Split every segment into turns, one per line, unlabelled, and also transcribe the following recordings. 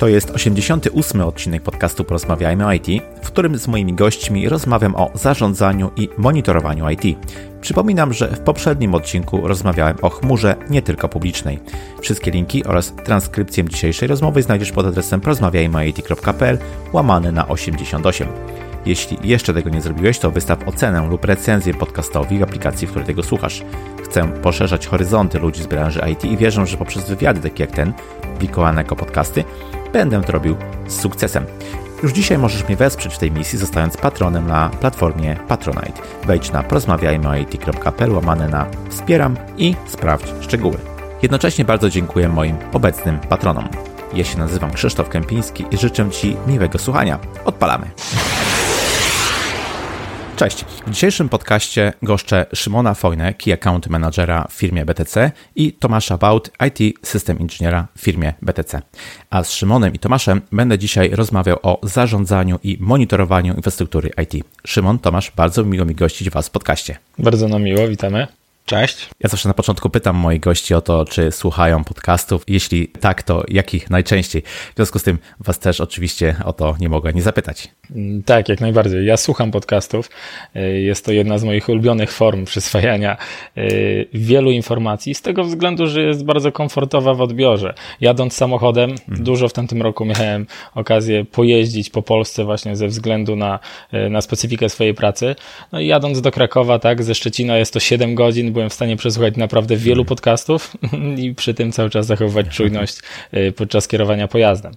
To jest 88 odcinek podcastu Porozmawiajmy o IT, w którym z moimi gośćmi rozmawiam o zarządzaniu i monitorowaniu IT. Przypominam, że w poprzednim odcinku rozmawiałem o chmurze nie tylko publicznej. Wszystkie linki oraz transkrypcję dzisiejszej rozmowy znajdziesz pod adresem porozmawiajmyit.pl łamany na 88. Jeśli jeszcze tego nie zrobiłeś, to wystaw ocenę lub recenzję podcastowi w aplikacji, w której tego słuchasz. Chcę poszerzać horyzonty ludzi z branży IT i wierzę, że poprzez wywiady takie jak ten, publikowane jako podcasty, będę to robił z sukcesem. Już dzisiaj możesz mnie wesprzeć w tej misji, zostając patronem na platformie Patronite. Wejdź na porozmawiajmy.pl łamane na wspieram i sprawdź szczegóły. Jednocześnie bardzo dziękuję moim obecnym patronom. Ja się nazywam Krzysztof Kępiński i życzę Ci miłego słuchania. Odpalamy! Cześć. W dzisiejszym podcaście goszczę Szymona Fojnę, Key Account Managera w firmie BTC i Tomasza Baut, IT System Inżyniera w firmie BTC. A z Szymonem i Tomaszem będę dzisiaj rozmawiał o zarządzaniu i monitorowaniu infrastruktury IT. Szymon, Tomasz, bardzo miło mi gościć Was w podcaście.
Bardzo nam miło, witamy.
Cześć.
Ja zawsze na początku pytam moich gości o to, czy słuchają podcastów. Jeśli tak, to jakich najczęściej? W związku z tym Was też oczywiście o to nie mogę nie zapytać.
Mm, tak, jak najbardziej. Ja słucham podcastów. Y, jest to jedna z moich ulubionych form przyswajania y, wielu informacji, z tego względu, że jest bardzo komfortowa w odbiorze. Jadąc samochodem, hmm. dużo w tamtym roku miałem okazję pojeździć po Polsce właśnie ze względu na, y, na specyfikę swojej pracy. No i jadąc do Krakowa, tak, ze Szczecina jest to 7 godzin, byłem w stanie przesłuchać naprawdę wielu podcastów i przy tym cały czas zachowywać czujność podczas kierowania pojazdem.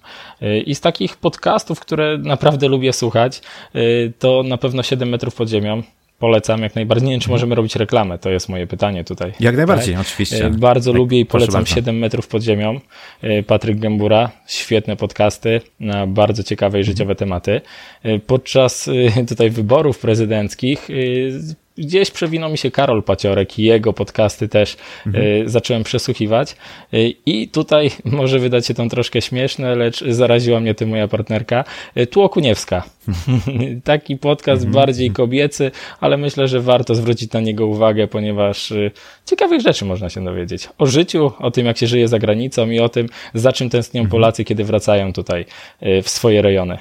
I z takich podcastów, które naprawdę lubię słuchać, y, to na pewno 7 metrów pod ziemią. Polecam jak najbardziej. Nie wiem, czy mhm. możemy robić reklamę, to jest moje pytanie tutaj.
Jak najbardziej, tak? oczywiście.
Y, bardzo tak, lubię i polecam 7 metrów pod ziemią. Y, Patryk Gębura, świetne podcasty na bardzo ciekawe i mhm. życiowe tematy. Podczas tutaj wyborów prezydenckich gdzieś przewinął mi się Karol Paciorek i jego podcasty też mhm. y, zacząłem przesłuchiwać. Y, I tutaj może wydać się to troszkę śmieszne, lecz zaraziła mnie tym moja partnerka, y, Tłokuniewska. Taki podcast mhm. bardziej kobiecy, ale myślę, że warto zwrócić na niego uwagę, ponieważ y, ciekawych rzeczy można się dowiedzieć. O życiu, o tym, jak się żyje za granicą i o tym, za czym tęsknią mhm. Polacy, kiedy wracają tutaj w swoje rejony.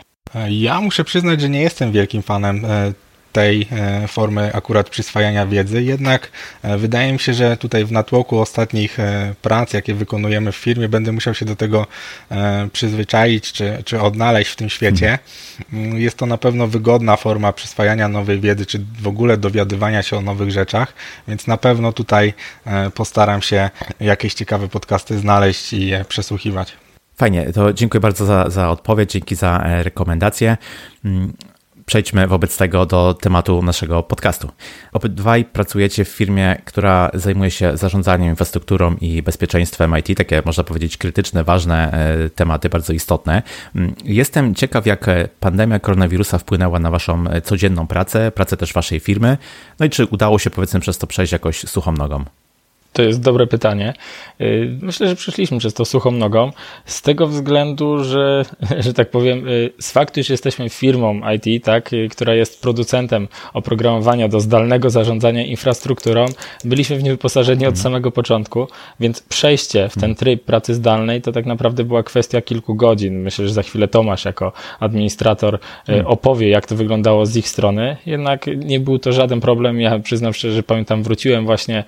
Ja muszę przyznać, że nie jestem wielkim fanem e, tej e, formy akurat przyswajania wiedzy, jednak e, wydaje mi się, że tutaj w natłoku ostatnich e, prac, jakie wykonujemy w firmie, będę musiał się do tego przyzwyczaić czy, czy odnaleźć w tym świecie. Mhm. Jest to na pewno wygodna forma przyswajania nowej wiedzy, czy w ogóle dowiadywania się o nowych rzeczach, więc na pewno tutaj postaram się jakieś ciekawe podcasty znaleźć i je przesłuchiwać.
Fajnie, to dziękuję bardzo za, za odpowiedź, dzięki za rekomendacje. Przejdźmy wobec tego do tematu naszego podcastu. Obydwaj pracujecie w firmie, która zajmuje się zarządzaniem infrastrukturą i bezpieczeństwem IT, takie można powiedzieć krytyczne, ważne e, tematy, bardzo istotne. Mm, jestem ciekaw, jak pandemia koronawirusa wpłynęła na waszą codzienną pracę, pracę też waszej firmy, no i czy udało się powiedzmy przez to przejść jakoś suchą nogą?
To jest dobre pytanie. Y, myślę, że przeszliśmy przez to suchą nogą, z tego względu, że, że tak powiem, y, z faktu, iż jesteśmy firmą IT, tak, y, która jest producentem oprogramowania do zdalnego zarządzania infrastrukturą, byliśmy w nie wyposażeni od mhm. samego początku, więc przejście w ten mhm. tryb pracy zdalnej to tak naprawdę była kwestia kilku godzin. Myślę, że za chwilę Tomasz jako administrator mhm. opowie, jak to wyglądało z ich strony, jednak nie był to żaden problem. Ja przyznam szczerze, że pamiętam, wróciłem właśnie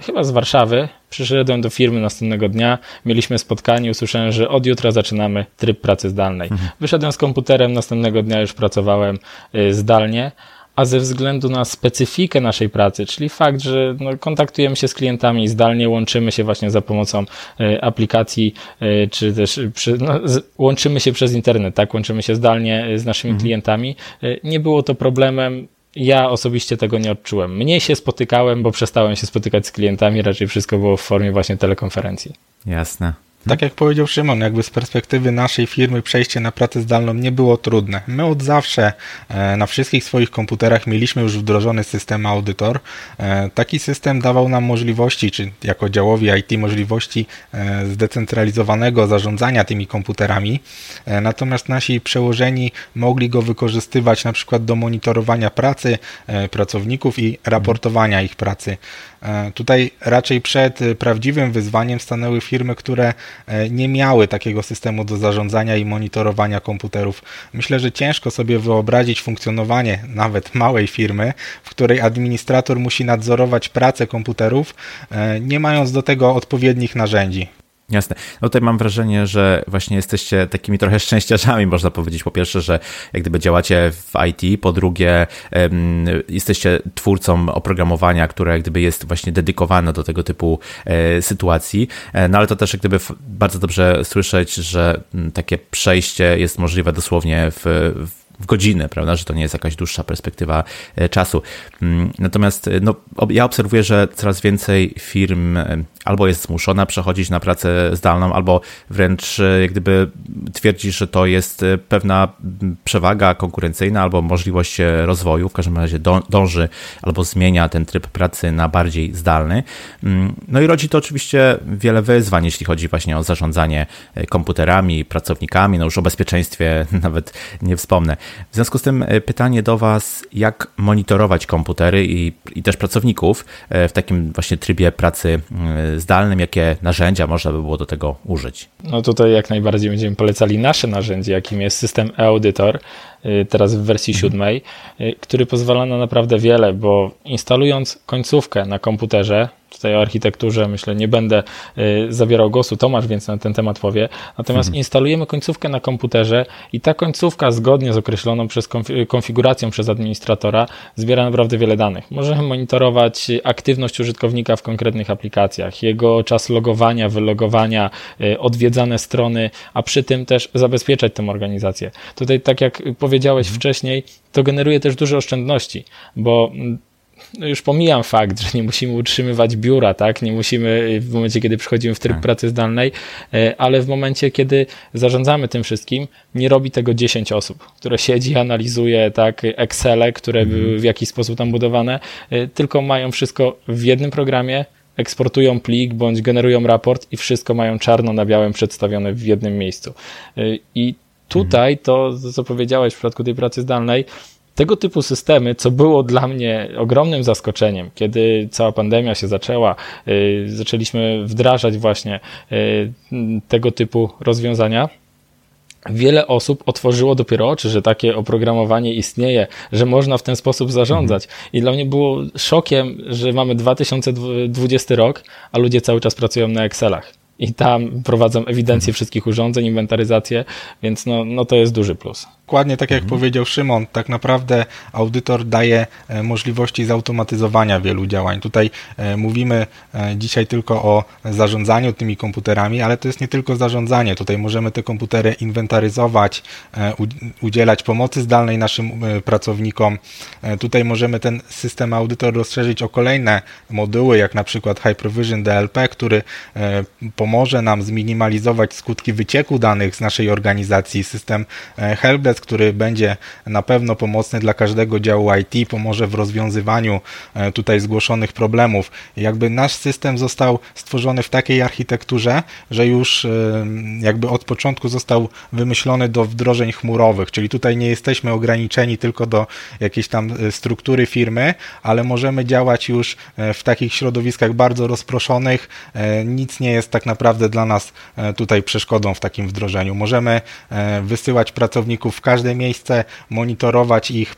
chyba z Warszawy, przyszedłem do firmy następnego dnia, mieliśmy spotkanie, usłyszałem, że od jutra zaczynamy tryb pracy zdalnej. Mhm. Wyszedłem z komputerem, następnego dnia już pracowałem y, zdalnie, a ze względu na specyfikę naszej pracy, czyli fakt, że no, kontaktujemy się z klientami zdalnie, łączymy się właśnie za pomocą y, aplikacji, y, czy też przy, no, z, łączymy się przez internet, tak, łączymy się zdalnie z naszymi mhm. klientami. Nie było to problemem ja osobiście tego nie odczułem. Mniej się spotykałem, bo przestałem się spotykać z klientami, raczej wszystko było w formie właśnie telekonferencji.
Jasne.
Tak jak powiedział Szymon, jakby z perspektywy naszej firmy przejście na pracę zdalną nie było trudne. My od zawsze e, na wszystkich swoich komputerach mieliśmy już wdrożony system Audytor. E, taki system dawał nam możliwości, czy jako działowi IT możliwości e, zdecentralizowanego zarządzania tymi komputerami. Natomiast nasi przełożeni mogli go wykorzystywać na przykład do monitorowania pracy pracowników i raportowania ich pracy. Tutaj raczej przed prawdziwym wyzwaniem stanęły firmy, które nie miały takiego systemu do zarządzania i monitorowania komputerów. Myślę, że ciężko sobie wyobrazić funkcjonowanie nawet małej firmy, w której administrator musi nadzorować pracę komputerów, nie mając do tego odpowiednich narzędzi.
Jasne. No tutaj mam wrażenie, że właśnie jesteście takimi trochę szczęściarzami, można powiedzieć. Po pierwsze, że jak gdyby działacie w IT, po drugie, jesteście twórcą oprogramowania, które jak gdyby jest właśnie dedykowane do tego typu e, sytuacji. E, no ale to też jak gdyby bardzo dobrze słyszeć, że takie przejście jest możliwe dosłownie w, w w godzinę, prawda, że to nie jest jakaś dłuższa perspektywa e, czasu. Mm, natomiast e, no, ja obserwuję, że coraz więcej firm e, albo jest zmuszona przechodzić na pracę zdalną, albo wręcz jak gdyby twierdzi, że to jest pewna przewaga konkurencyjna albo możliwość rozwoju, w każdym razie dąży albo zmienia ten tryb pracy na bardziej zdalny. Mm, no i rodzi to oczywiście wiele wyzwań, jeśli chodzi właśnie o zarządzanie komputerami, pracownikami, no już o bezpieczeństwie nawet nie wspomnę. W związku z tym e, pytanie do Was, jak monitorować komputery i, i też pracowników e, w takim właśnie trybie pracy e, zdalnym, jakie narzędzia można by było do tego użyć?
No tutaj jak najbardziej będziemy polecali nasze narzędzie, jakim jest system e-audytor, teraz w wersji mhm. siódmej, który pozwala na naprawdę wiele, bo instalując końcówkę na komputerze, tutaj o architekturze myślę nie będę y, zabierał głosu, Tomasz więc na ten temat powie. Natomiast mhm. instalujemy końcówkę na komputerze i ta końcówka zgodnie z określoną przez konfiguracją przez administratora zbiera naprawdę wiele danych. Możemy monitorować aktywność użytkownika w konkretnych aplikacjach, jego czas logowania, wylogowania, y, odwiedzane strony, a przy tym też zabezpieczać tę organizację. Tutaj tak jak powiedziałeś mhm. wcześniej, to generuje też duże oszczędności, bo mm, już pomijam fakt, że nie musimy utrzymywać biura, tak? Nie musimy w momencie, kiedy przychodzimy w tryb tak. pracy zdalnej, e, ale w momencie, kiedy zarządzamy tym wszystkim, nie robi tego 10 osób, które siedzi, analizuje, tak, Excele, które mhm. były w jakiś sposób tam budowane, e, tylko mają wszystko w jednym programie, eksportują plik bądź generują raport i wszystko mają czarno na białym przedstawione w jednym miejscu. I tutaj to, co powiedziałeś w przypadku tej pracy zdalnej, tego typu systemy, co było dla mnie ogromnym zaskoczeniem, kiedy cała pandemia się zaczęła, y, zaczęliśmy wdrażać właśnie y, tego typu rozwiązania. Wiele osób otworzyło dopiero oczy, że takie oprogramowanie istnieje, że można w ten sposób zarządzać. I dla mnie było szokiem, że mamy 2020 rok, a ludzie cały czas pracują na Excelach i tam prowadzą ewidencję wszystkich urządzeń, inwentaryzację, więc no, no to jest duży plus.
Dokładnie tak jak mhm. powiedział Szymon, tak naprawdę audytor daje e, możliwości zautomatyzowania wielu działań. Tutaj e, mówimy e, dzisiaj tylko o zarządzaniu tymi komputerami, ale to jest nie tylko zarządzanie. Tutaj możemy te komputery inwentaryzować, udzielać pomocy zdalnej naszym pracownikom. Tutaj możemy ten system audytor rozszerzyć o kolejne moduły, jak na przykład Hypervision DLP, który pomoże nam zminimalizować skutki wycieku danych z naszej organizacji. System Helpdesk który będzie na pewno pomocny dla każdego działu IT, pomoże w rozwiązywaniu e, tutaj zgłoszonych problemów. Jakby nasz system został stworzony w takiej architekturze, że już e, jakby od początku został wymyślony do wdrożeń chmurowych, czyli tutaj nie jesteśmy ograniczeni tylko do jakiejś tam e, struktury firmy, ale możemy działać już w takich środowiskach bardzo rozproszonych. Nic nie jest tak naprawdę dla nas tutaj przeszkodą w takim wdrożeniu. Możemy wysyłać pracowników każde miejsce, monitorować ich,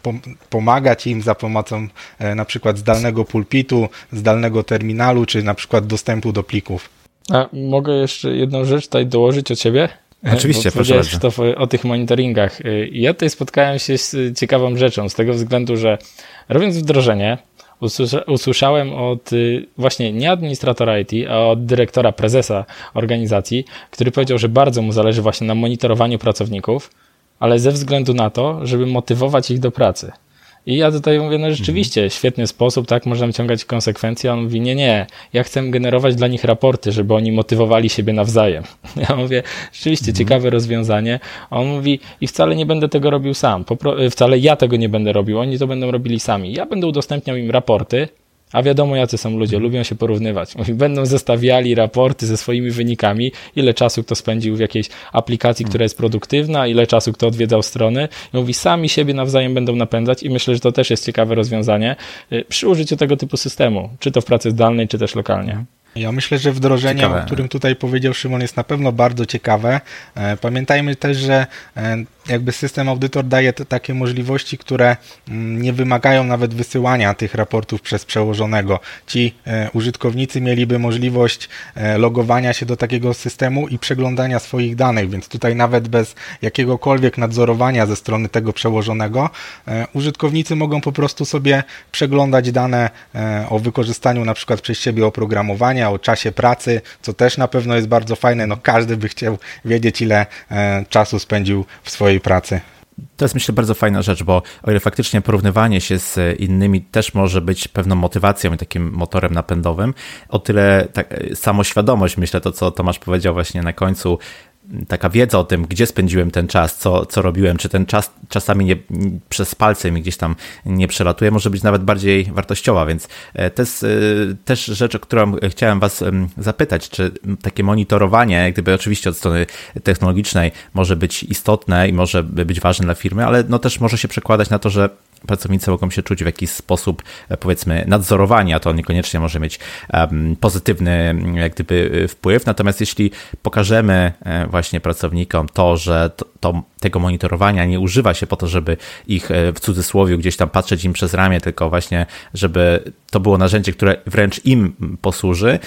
pomagać im za pomocą e, na przykład zdalnego pulpitu, zdalnego terminalu, czy na przykład dostępu do plików.
A mogę jeszcze jedną rzecz tutaj dołożyć o ciebie?
Oczywiście, proszę bardzo.
To o tych monitoringach. E, ja tutaj spotkałem się z ciekawą rzeczą, z tego względu, że robiąc wdrożenie, usłyszałem od y, właśnie nie administratora IT, a od dyrektora, prezesa organizacji, który powiedział, że bardzo mu zależy właśnie na monitorowaniu pracowników, ale ze względu na to, żeby motywować ich do pracy. I ja tutaj mówię, no rzeczywiście, mhm. świetny sposób, tak, można wyciągać konsekwencje. On mówi, nie, nie, ja chcę generować dla nich raporty, żeby oni motywowali siebie nawzajem. Ja mówię, rzeczywiście mhm. ciekawe rozwiązanie. On mówi, i wcale nie będę tego robił sam, wcale ja tego nie będę robił, oni to będą robili sami. Ja będę udostępniał im raporty, A wiadomo, jacy są ludzie, lubią się porównywać. Będą zestawiali raporty ze swoimi wynikami, ile czasu kto spędził w jakiejś aplikacji, która jest produktywna, ile czasu kto odwiedzał strony. I mówi, sami siebie nawzajem będą napędzać i myślę, że to też jest ciekawe rozwiązanie y, przy użyciu tego typu systemu, czy to w pracy zdalnej, czy też lokalnie.
Ja myślę, że wdrożenie, ciekawe. o którym tutaj powiedział Szymon, jest na pewno bardzo ciekawe. E, pamiętajmy też, że e, jakby system audytor daje takie możliwości, które mm, nie wymagają nawet wysyłania tych raportów przez przełożonego. Ci e, użytkownicy mieliby możliwość logowania się do takiego systemu i przeglądania swoich danych, więc tutaj nawet bez jakiegokolwiek nadzorowania ze strony tego przełożonego, użytkownicy mogą po prostu sobie przeglądać dane o wykorzystaniu na przykład przez siebie oprogramowania, o czasie pracy, co też na pewno jest bardzo fajne. No każdy by chciał wiedzieć, ile e, czasu spędził w swojej pracy.
To jest myślę bardzo fajna rzecz, bo o ile faktycznie porównywanie się z innymi też może być pewną motywacją i takim motorem napędowym, o tyle tak, samoświadomość, myślę to, co Tomasz powiedział właśnie na końcu, taka wiedza o tym, gdzie spędziłem ten czas, co, co robiłem, czy ten czas czasami nie, przez palce mi gdzieś tam nie przelatuje, może być nawet bardziej wartościowa, więc e, to jest e, też rzecz, o którą chciałem Was zapytać, czy takie monitorowanie, gdyby oczywiście od strony technologicznej może być istotne i może być ważne dla firmy, ale no też może się przekładać na to, że pracownicy mogą się czuć w jakiś sposób, e, powiedzmy, nadzorowani, a to niekoniecznie może mieć pozytywny jak gdyby wpływ. Natomiast jeśli pokażemy właśnie pracownikom to, że to, to, tego monitorowania nie używa się po to, żeby ich e, w cudzysłowie gdzieś tam patrzeć im przez ramię, tylko właśnie, żeby to było narzędzie, które wręcz im posłuży,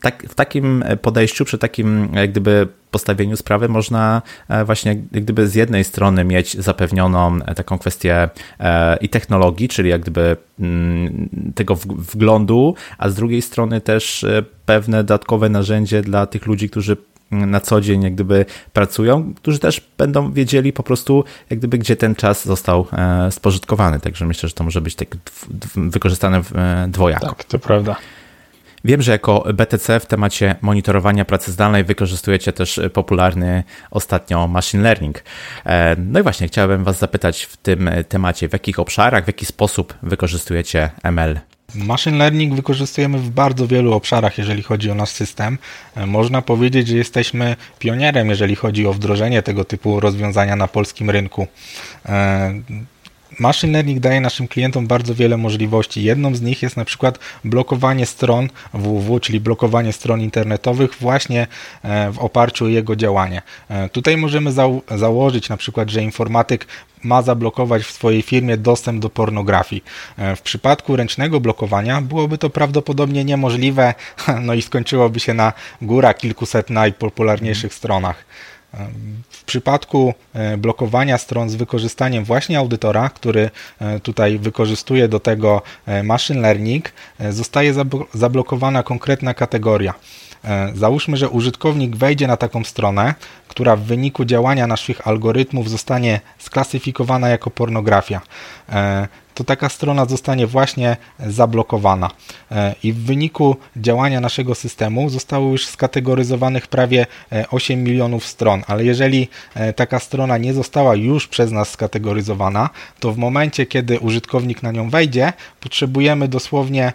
tak, w takim podejściu, przy takim jak gdyby postawieniu sprawy można e, właśnie gdyby z jednej strony mieć zapewnioną e, taką kwestię e, i technologii, czyli jak gdyby mm, tego wglądu, a z drugiej strony też pewne dodatkowe narzędzie dla tych ludzi, którzy na co dzień jak gdyby pracują, którzy też będą wiedzieli po prostu jak gdyby gdzie ten czas został spożytkowany. Także myślę, że to może być tak wykorzystane dwojako.
Tak, to prawda.
Wiem, że jako BTC w temacie monitorowania pracy zdalnej wykorzystujecie też popularny ostatnio machine learning. E, no i właśnie chciałbym Was zapytać w tym temacie, w jakich obszarach, w jaki sposób wykorzystujecie ML?
Machine learning wykorzystujemy w bardzo wielu obszarach, jeżeli chodzi o nasz system. E, można powiedzieć, że jesteśmy pionierem, jeżeli chodzi o wdrożenie tego typu rozwiązania na polskim rynku. Machine Learning daje naszym klientom bardzo wiele możliwości. Jedną z nich jest na przykład blokowanie stron www, czyli blokowanie stron internetowych właśnie e, w oparciu o jego działanie. E, tutaj możemy założyć na przykład, że informatyk ma zablokować w swojej firmie dostęp do pornografii. E, w przypadku ręcznego blokowania byłoby to prawdopodobnie niemożliwe, no i skończyłoby się na góra kilkuset najpopularniejszych stronach. W przypadku e, blokowania stron z wykorzystaniem właśnie audytora, który e, tutaj wykorzystuje do tego e, machine learning, zostaje zablokowana konkretna kategoria. Załóżmy, że użytkownik wejdzie na taką stronę, która w wyniku działania naszych algorytmów zostanie sklasyfikowana jako pornografia to taka strona zostanie właśnie zablokowana. E, I w wyniku działania naszego systemu zostało już skategoryzowanych prawie 8 e, milionów stron, ale jeżeli e, taka strona nie została już przez nas skategoryzowana, to w momencie, kiedy użytkownik na nią wejdzie, potrzebujemy dosłownie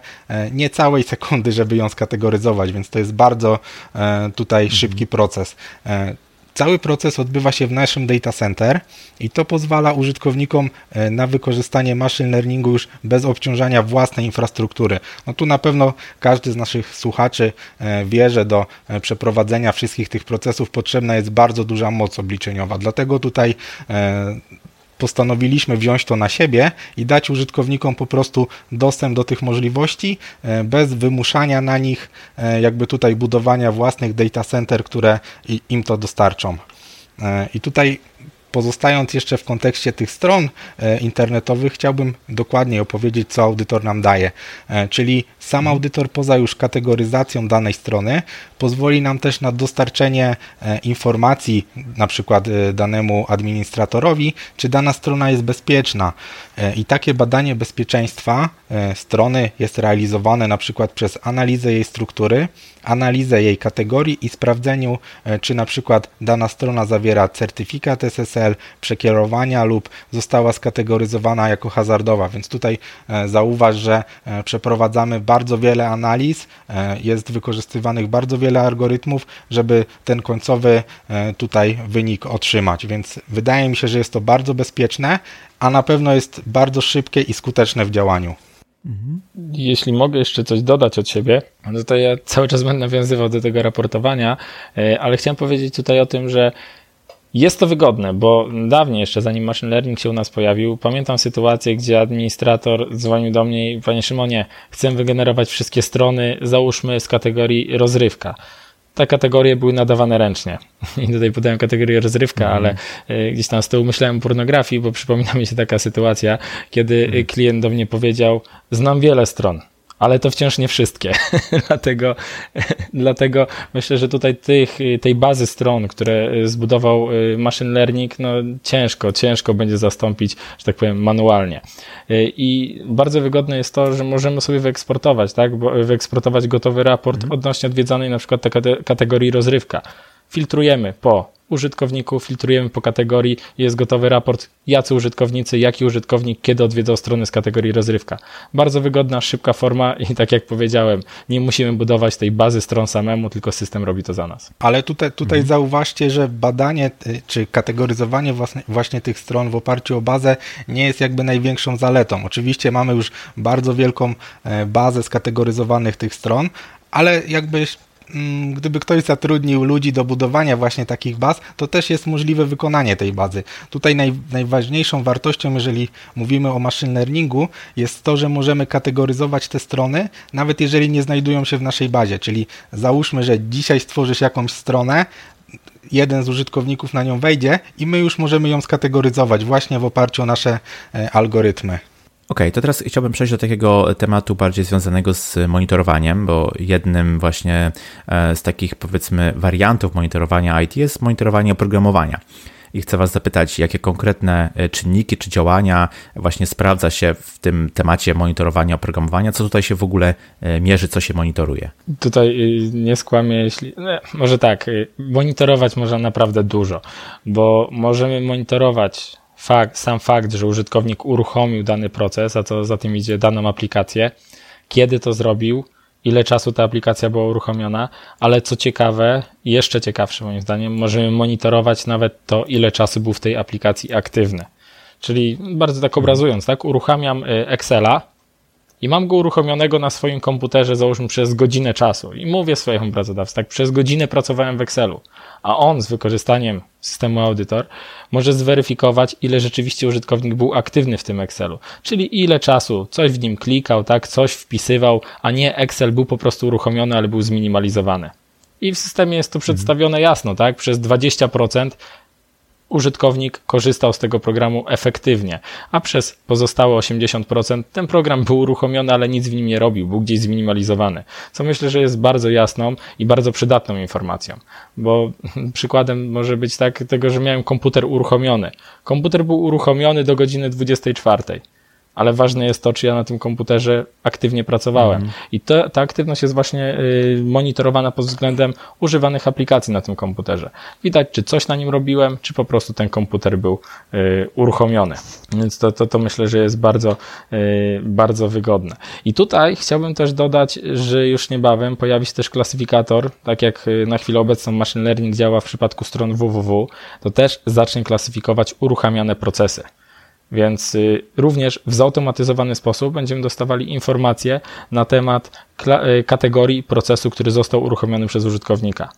niecałej sekundy, żeby ją skategoryzować, więc to jest bardzo tutaj szybki proces. Cały proces odbywa się w naszym data center i to pozwala użytkownikom e, na wykorzystanie machine learningu już bez obciążania własnej infrastruktury. No tu na pewno każdy z naszych słuchaczy e, wie, że do e, przeprowadzenia wszystkich tych procesów potrzebna jest bardzo duża moc obliczeniowa. Dlatego tutaj postanowiliśmy wziąć to na siebie i dać użytkownikom po prostu dostęp do tych możliwości e, bez wymuszania na nich e, jakby tutaj budowania własnych data center, które im to dostarczą. E, I tutaj Pozostając jeszcze w kontekście tych stron e, internetowych, chciałbym dokładniej opowiedzieć, co audytor nam daje. E, czyli sam mhm. audytor, poza już kategoryzacją danej strony, pozwoli nam też na dostarczenie e, informacji, na przykład danemu administratorowi, czy dana strona jest bezpieczna. I takie badanie bezpieczeństwa strony jest realizowane na przykład przez analizę jej struktury, analizę jej kategorii i sprawdzeniu, czy na przykład dana strona zawiera certyfikat SSL, przekierowania lub została skategoryzowana jako hazardowa. Więc tutaj zauważ, że przeprowadzamy bardzo wiele analiz, jest wykorzystywanych bardzo wiele algorytmów, żeby ten końcowy tutaj wynik otrzymać. Więc wydaje mi się, że jest to bardzo bezpieczne, a na pewno jest bardzo szybkie i skuteczne w działaniu.
Jeśli mogę jeszcze coś dodać od siebie, no to ja cały czas będę nawiązywał do tego raportowania, e, ale chciałem powiedzieć tutaj o tym, że jest to wygodne, bo dawniej jeszcze, zanim machine learning się u nas pojawił, pamiętam sytuację, gdzie administrator dzwonił do mnie i panie Szymonie, chcę wygenerować wszystkie strony, załóżmy z kategorii rozrywka te kategorie były nadawane ręcznie. I tutaj podałem kategorię rozrywka, mm. ale e, gdzieś tam z tyłu myślałem o pornografii, bo przypomina mi się taka sytuacja, kiedy mm. klient do mnie powiedział, znam wiele stron, ale to wciąż nie wszystkie. dlatego, dlatego myślę, że tutaj tych, tej bazy stron, które zbudował y, machine learning, no ciężko, ciężko będzie zastąpić, że tak powiem, manualnie. Y, I bardzo wygodne jest to, że możemy sobie wyeksportować, tak? Wyeksportować gotowy raport mhm. odnośnie odwiedzanej na przykład kategorii rozrywka. Filtrujemy po użytkowników, filtrujemy po kategorii, jest gotowy raport, jacy użytkownicy, jaki użytkownik, kiedy odwiedzał strony z kategorii rozrywka. Bardzo wygodna, szybka forma i tak jak powiedziałem, nie musimy budować tej bazy stron samemu, tylko system robi to za nas.
Ale tutaj, tutaj mhm. zauważcie, że badanie y, czy kategoryzowanie właśnie, właśnie tych stron w oparciu o bazę nie jest jakby największą zaletą. Oczywiście mamy już bardzo wielką e, bazę skategoryzowanych tych stron, ale jakby gdyby ktoś zatrudnił ludzi do budowania właśnie takich baz, to też jest możliwe wykonanie tej bazy. Tutaj naj, najważniejszą wartością, jeżeli mówimy o machine learningu, jest to, że możemy kategoryzować te strony, nawet jeżeli nie znajdują się w naszej bazie. Czyli załóżmy, że dzisiaj stworzysz jakąś stronę, jeden z użytkowników na nią wejdzie i my już możemy ją skategoryzować właśnie w oparciu o nasze e, algorytmy.
OK, to teraz chciałbym przejść do takiego tematu bardziej związanego z monitorowaniem, bo jednym właśnie e, z takich powiedzmy wariantów monitorowania IT jest monitorowanie oprogramowania. I chcę Was zapytać, jakie konkretne e, czynniki czy działania właśnie sprawdza się w tym temacie monitorowania oprogramowania, co tutaj się w ogóle e, mierzy, co się monitoruje?
Tutaj nie skłamię, jeśli. No, może tak, monitorować można naprawdę dużo, bo możemy monitorować fakt, sam fakt, że użytkownik uruchomił dany proces, a co za tym idzie daną aplikację, kiedy to zrobił, ile czasu ta aplikacja była uruchomiona, ale co ciekawe, jeszcze ciekawsze moim zdaniem, możemy monitorować nawet to, ile czasu był w tej aplikacji aktywny. Czyli bardzo tak obrazując, tak, uruchamiam y, Excela, i mam go uruchomionego na swoim komputerze, załóżmy przez godzinę czasu. I mówię swojemu pracodawcy, tak, przez godzinę pracowałem w Excelu, a on z wykorzystaniem systemu Auditor może zweryfikować, ile rzeczywiście użytkownik był aktywny w tym Excelu, czyli ile czasu coś w nim klikał, tak, coś wpisywał, a nie Excel był po prostu uruchomiony, ale był zminimalizowany. I w systemie jest to przedstawione jasno, tak, przez 20% użytkownik korzystał z tego programu efektywnie, a przez pozostałe 80% ten program był uruchomiony, ale nic w nim nie robił, był gdzieś zminimalizowany. Co myślę, że jest bardzo jasną i bardzo przydatną informacją, bo przykładem może być tak tego, że miałem komputer uruchomiony. Komputer był uruchomiony do godziny 24 ale ważne jest to, czy ja na tym komputerze aktywnie pracowałem. Mm. I to, ta aktywność jest właśnie y, monitorowana pod względem używanych aplikacji na tym komputerze. Widać, czy coś na nim robiłem, czy po prostu ten komputer był y, uruchomiony. Więc to, to, to myślę, że jest bardzo, y, bardzo wygodne. I tutaj chciałbym też dodać, że już niebawem pojawi się też klasyfikator, tak jak na chwilę obecną machine learning działa w przypadku stron www, to też zacznie klasyfikować uruchamiane procesy. Więc y, również w zautomatyzowany sposób będziemy dostawali informacje na temat y, kategorii procesu, który został uruchomiony przez użytkownika.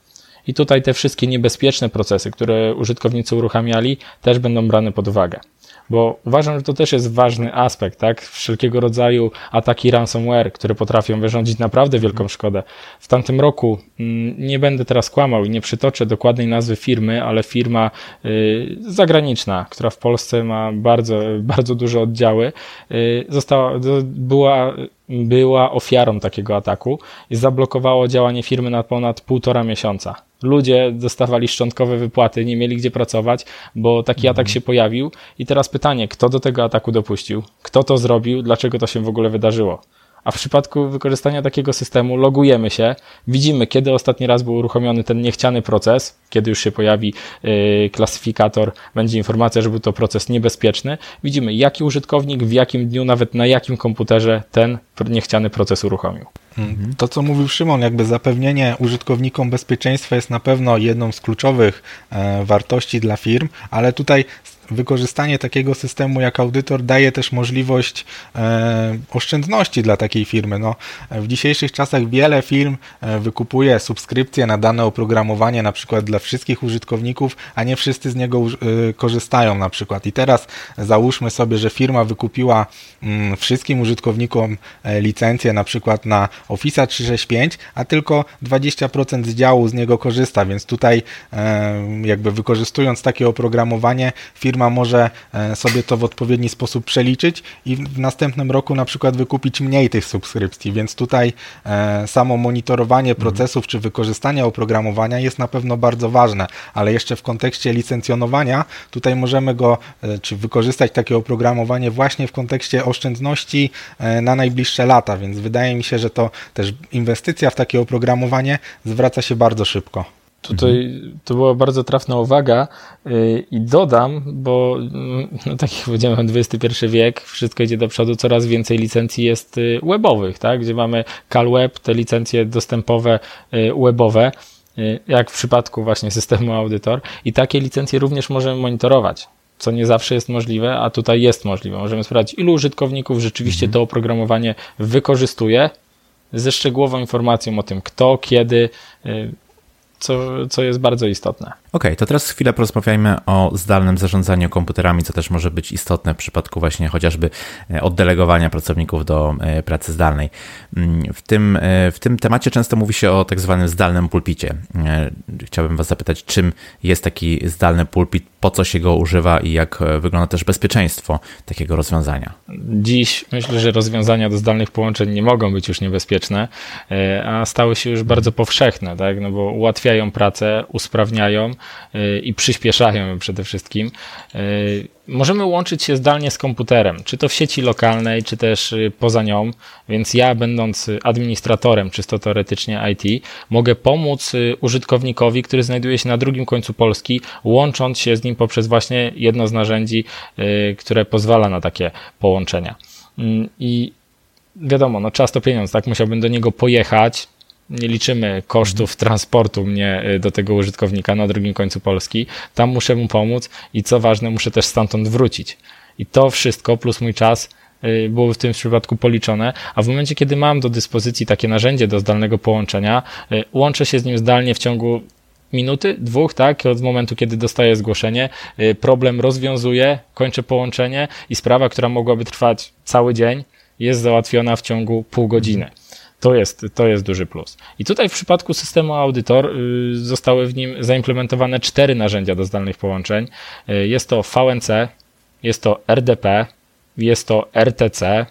I tutaj te wszystkie niebezpieczne procesy, które użytkownicy uruchamiali, też będą brane pod uwagę bo uważam, że to też jest ważny aspekt, tak? Wszelkiego rodzaju ataki ransomware, które potrafią wyrządzić naprawdę wielką szkodę. W tamtym roku, mm, nie będę teraz kłamał i nie przytoczę dokładnej nazwy firmy, ale firma y, zagraniczna, która w Polsce ma bardzo, bardzo duże oddziały, y, została, była była ofiarą takiego ataku i zablokowało działanie firmy na ponad półtora miesiąca. Ludzie dostawali szczątkowe wypłaty, nie mieli gdzie pracować, bo taki mhm. atak się pojawił. I teraz pytanie, kto do tego ataku dopuścił? Kto to zrobił? Dlaczego to się w ogóle wydarzyło? A w przypadku wykorzystania takiego systemu logujemy się, widzimy, kiedy ostatni raz był uruchomiony ten niechciany proces, kiedy już się pojawi yy, klasyfikator, będzie informacja, że był to proces niebezpieczny. Widzimy, jaki użytkownik, w jakim dniu, nawet na jakim komputerze ten niechciany proces uruchomił.
Mhm. To, co mówił Szymon, jakby zapewnienie użytkownikom bezpieczeństwa jest na pewno jedną z kluczowych e, wartości dla firm, ale tutaj wykorzystanie takiego systemu jak audytor daje też możliwość e, oszczędności dla takiej firmy. No, w dzisiejszych czasach wiele firm e, wykupuje subskrypcje na dane oprogramowanie na przykład dla wszystkich użytkowników, a nie wszyscy z niego e, korzystają na przykład. I teraz załóżmy sobie, że firma wykupiła mm, wszystkim użytkownikom licencję na przykład na Office 365, a tylko 20% z działu z niego korzysta, więc tutaj jakby wykorzystując takie oprogramowanie firma firma może e, sobie to w odpowiedni sposób przeliczyć i w następnym roku na przykład wykupić mniej tych subskrypcji, więc tutaj e, samo monitorowanie mhm. procesów czy wykorzystanie oprogramowania jest na pewno bardzo ważne, ale jeszcze w kontekście licencjonowania tutaj możemy go, e, czy wykorzystać takie oprogramowanie właśnie w kontekście oszczędności na najbliższe lata, więc wydaje mi się, że to też inwestycja w takie oprogramowanie zwraca się bardzo szybko.
Tutaj to była bardzo trafna uwaga yy, i dodam, bo no, tak jak powiedziałem, XXI wiek, wszystko idzie do przodu, coraz więcej licencji jest y, webowych, tak? gdzie mamy CalWeb, te licencje dostępowe y, webowe, y, jak w przypadku właśnie systemu Audytor i takie licencje również możemy monitorować co nie zawsze jest możliwe, a tutaj jest możliwe. Możemy sprawdzić, ilu użytkowników rzeczywiście mhm. to oprogramowanie wykorzystuje, ze szczegółową informacją o tym, kto, kiedy, co, co jest bardzo istotne.
Okay, to teraz chwilę porozmawiajmy o zdalnym zarządzaniu komputerami, co też może być istotne w przypadku właśnie chociażby e, oddelegowania pracowników do e, pracy zdalnej. Mm, w tym, e, w tym temacie często mówi się o tak zwanym zdalnym pulpicie. Chciałbym Was zapytać, czym jest taki zdalny pulpit, po co się go używa i jak wygląda też bezpieczeństwo takiego rozwiązania?
Dziś myślę, że rozwiązania do zdalnych połączeń nie mogą być już niebezpieczne, a stały się już bardzo powszechne, tak? no bo ułatwiają pracę, usprawniają i przyspieszają przede wszystkim. Y, możemy łączyć się zdalnie z komputerem, czy to w sieci lokalnej, czy też y, poza nią, więc ja, będąc administratorem, czysto teoretycznie IT, mogę pomóc y, użytkownikowi, który znajduje się na drugim końcu Polski, łącząc się z nim poprzez właśnie jedno z narzędzi, które pozwala na takie połączenia. Mm, I wiadomo, no czas to pieniądz, tak? Musiałbym do niego pojechać, nie liczymy kosztów mhm. transportu mnie y, do tego użytkownika na drugim końcu Polski. Tam muszę mu pomóc i co ważne, muszę też stamtąd wrócić. I to wszystko plus mój czas y, było w tym przypadku policzone, a w momencie, kiedy mam do dyspozycji takie narzędzie do zdalnego połączenia, y, łączę się z nim zdalnie w ciągu minuty, dwóch, tak, od momentu, kiedy dostaję zgłoszenie, problem rozwiązuję, kończę połączenie i sprawa, która mogłaby trwać cały dzień, jest załatwiona w ciągu pół godziny. To jest, to jest duży plus. I tutaj w przypadku systemu Audytor y, zostały w nim zaimplementowane cztery narzędzia do zdalnych połączeń. Y, jest to VNC, jest to RDP, jest to RTC,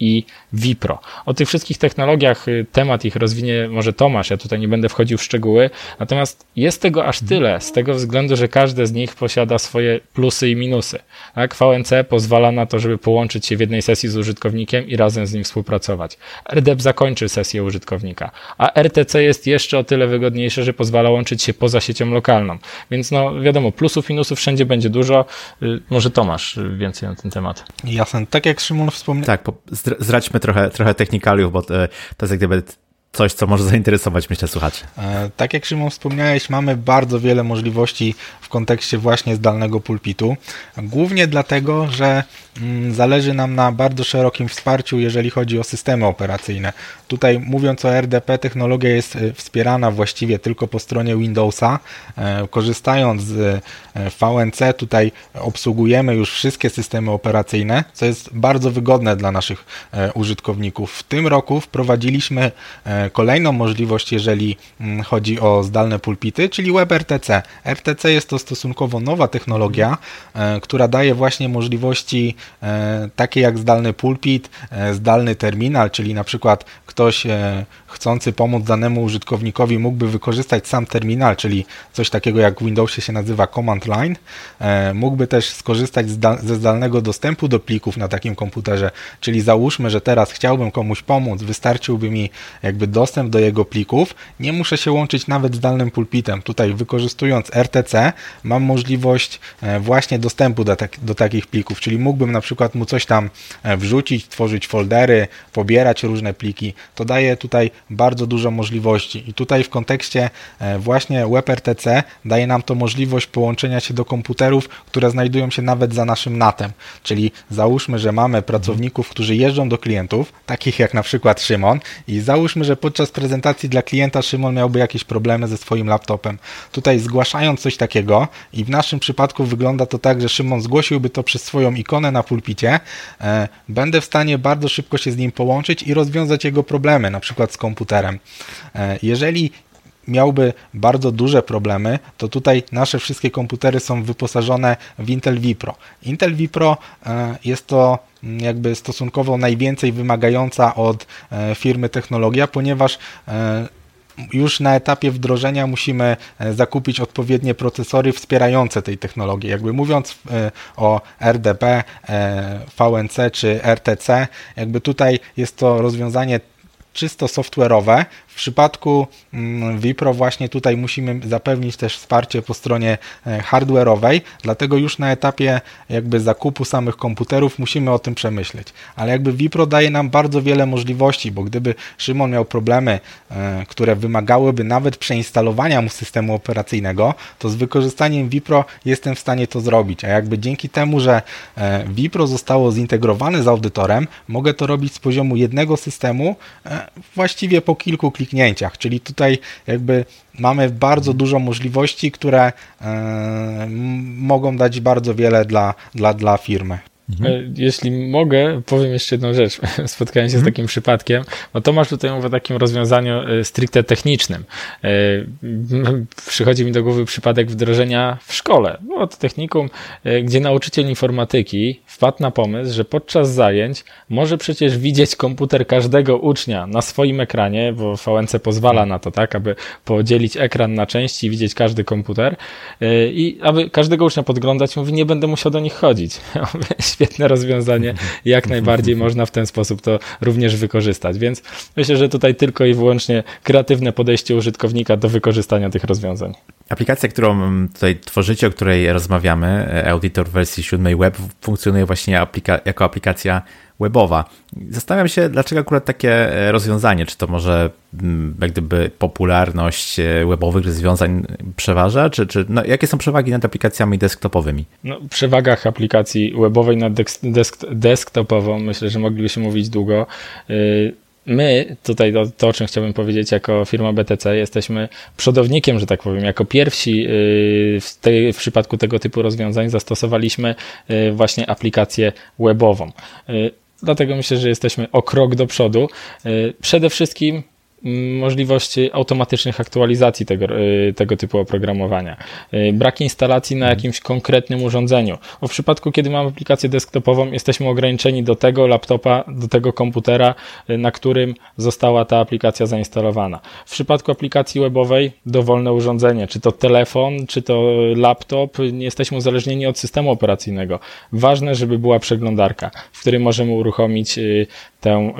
i Vipro. O tych wszystkich technologiach y, temat ich rozwinie może Tomasz, ja tutaj nie będę wchodził w szczegóły, natomiast jest tego aż tyle, z tego względu, że każde z nich posiada swoje plusy i minusy. Tak? VNC pozwala na to, żeby połączyć się w jednej sesji z użytkownikiem i razem z nim współpracować. RDEP zakończy sesję użytkownika, a RTC jest jeszcze o tyle wygodniejsze, że pozwala łączyć się poza siecią lokalną. Więc no wiadomo, plusów, minusów wszędzie będzie dużo. Y, może Tomasz więcej na ten temat.
Jasne, tak jak Szymon wspomniał.
Tak, zdradźmy trochę, trochę technikaliów, bo to, jest jak gdyby coś, co może zainteresować, myślę, słuchaczy.
E, tak jak Szymon wspomniałeś, mamy bardzo wiele możliwości w kontekście właśnie zdalnego pulpitu. Głównie dlatego, że mm, zależy nam na bardzo szerokim wsparciu, jeżeli chodzi o systemy operacyjne. Tutaj mówiąc o RDP, technologia jest e, wspierana właściwie tylko po stronie Windowsa. E, korzystając z VNC, tutaj obsługujemy już wszystkie systemy operacyjne, co jest bardzo wygodne dla naszych użytkowników. W tym roku wprowadziliśmy kolejną możliwość, jeżeli mm, chodzi o zdalne pulpity, czyli WebRTC. RTC jest to stosunkowo nowa technologia, która daje właśnie możliwości takie jak zdalny pulpit, zdalny terminal, czyli na przykład ktoś chcący pomóc danemu użytkownikowi mógłby wykorzystać sam terminal, czyli coś takiego jak w Windowsie się nazywa command line. E, mógłby też skorzystać ze zdalnego dostępu do plików na takim komputerze, czyli załóżmy, że teraz chciałbym komuś pomóc, wystarczyłby mi jakby dostęp do jego plików, nie muszę się łączyć nawet zdalnym pulpitem. Tutaj wykorzystując RTC mam możliwość e, właśnie dostępu do, tak, do takich plików, czyli mógłbym na przykład mu coś tam e, wrzucić, tworzyć foldery, pobierać różne pliki. To daje tutaj bardzo dużo możliwości i tutaj w kontekście właśnie WebRTC daje nam to możliwość połączenia się do komputerów, które znajdują się nawet za naszym NATem. Czyli załóżmy, że mamy pracowników, którzy jeżdżą do klientów, takich jak na przykład Szymon, i załóżmy, że podczas prezentacji dla klienta Szymon miałby jakieś problemy ze swoim laptopem. Tutaj zgłaszając coś takiego, i w naszym przypadku wygląda to tak, że Szymon zgłosiłby to przez swoją ikonę na pulpicie, e, będę w stanie bardzo szybko się z nim połączyć i rozwiązać jego problemy, na przykład z komputerem. E, jeżeli miałby bardzo duże problemy, to tutaj nasze wszystkie komputery są wyposażone w Intel Vipro. Intel Vipro e, jest to mm, jakby stosunkowo najwięcej wymagająca od e, firmy technologia, ponieważ już na etapie wdrożenia musimy zakupić odpowiednie procesory wspierające tej technologii. Jakby mówiąc o RDP, VNC czy RTC, jakby tutaj jest to rozwiązanie czysto software'owe, w przypadku mm, Vipro właśnie tutaj musimy zapewnić też wsparcie po stronie e, hardware'owej, dlatego już na etapie jakby zakupu samych komputerów musimy o tym przemyśleć. Ale jakby Vipro daje nam bardzo wiele możliwości, bo gdyby Szymon miał problemy, e, które wymagałyby nawet przeinstalowania mu systemu operacyjnego, to z wykorzystaniem Vipro jestem w stanie to zrobić. A jakby dzięki temu, że e, Vipro zostało zintegrowane z audytorem, mogę to robić z poziomu jednego systemu właściwie po kilku kliknięciach kliknięciach, czyli tutaj jakby mamy bardzo dużo możliwości, które e, mogą dać bardzo wiele dla, dla, dla firmy.
Mhm. E, jeśli mogę, powiem jeszcze jedną rzecz. Spotkałem się mhm. z takim przypadkiem, bo Tomasz tutaj mówi o takim rozwiązaniu e, stricte technicznym. E, przychodzi mi do głowy przypadek wdrożenia w szkole, no, to technikum, gdzie nauczyciel informatyki wpadł na pomysł, że podczas zajęć może przecież widzieć komputer każdego ucznia na swoim ekranie, bo VNC pozwala na to, tak, aby podzielić ekran na części i widzieć każdy komputer i aby każdego ucznia podglądać, mówi, nie będę musiał do nich chodzić. świetne rozwiązanie. Jak najbardziej można w ten sposób to również wykorzystać. Więc myślę, że tutaj tylko i wyłącznie kreatywne podejście użytkownika do wykorzystania tych rozwiązań.
Aplikacja, którą tutaj tworzycie, o której rozmawiamy, Auditor wersji 7 web, funkcjonuje właśnie aplika jako aplikacja webowa. Zastanawiam się, dlaczego akurat takie rozwiązanie, czy to może mm, jak gdyby popularność e, webowych rozwiązań przeważa, czy, czy no, jakie są przewagi nad aplikacjami desktopowymi?
No, przewagach aplikacji webowej nad desk, desktopową myślę, że moglibyśmy mówić długo. Y, my, tutaj to, to, o czym chciałbym powiedzieć, jako firma BTC, jesteśmy przodownikiem, że tak powiem, jako pierwsi y, w, tej, w przypadku tego typu rozwiązań zastosowaliśmy y, właśnie aplikację webową. Dlatego myślę, że jesteśmy o krok do przodu. Przede wszystkim możliwości automatycznych aktualizacji tego, y, tego typu oprogramowania. Y, brak instalacji na jakimś konkretnym urządzeniu. Bo w przypadku, kiedy mamy aplikację desktopową, jesteśmy ograniczeni do tego laptopa, do tego komputera, y, na którym została ta aplikacja zainstalowana. W przypadku aplikacji webowej dowolne urządzenie, czy to telefon, czy to laptop, nie jesteśmy uzależnieni od systemu operacyjnego. Ważne, żeby była przeglądarka, w której możemy uruchomić tę,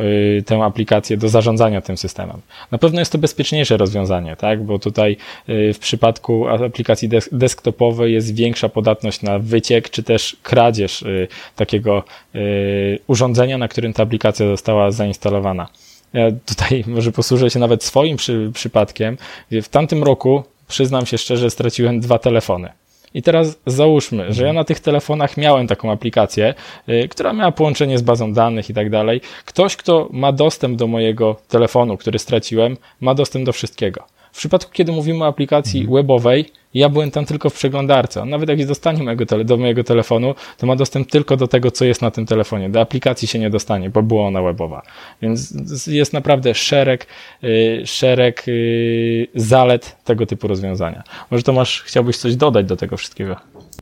tę aplikację do zarządzania tym systemem. Na pewno jest to bezpieczniejsze rozwiązanie, tak? bo tutaj y, w przypadku aplikacji desktopowej jest większa podatność na wyciek czy też kradzież y, takiego y, urządzenia, na którym ta aplikacja została zainstalowana. Ja tutaj może posłużę się nawet swoim przy, przypadkiem. W tamtym roku, przyznam się szczerze, straciłem dwa telefony. I teraz załóżmy, że ja na tych telefonach miałem taką aplikację, yy, która miała połączenie z bazą danych i tak dalej. Ktoś, kto ma dostęp do mojego telefonu, który straciłem, ma dostęp do wszystkiego. W przypadku, kiedy mówimy o aplikacji mhm. webowej, ja byłem tam tylko w przeglądarce. On nawet jak dostanie mojego tele, do mojego telefonu, to ma dostęp tylko do tego, co jest na tym telefonie. Do aplikacji się nie dostanie, bo była ona webowa. Więc jest naprawdę szereg, yy, szereg yy, zalet tego typu rozwiązania. Może Tomasz, chciałbyś coś dodać do tego wszystkiego?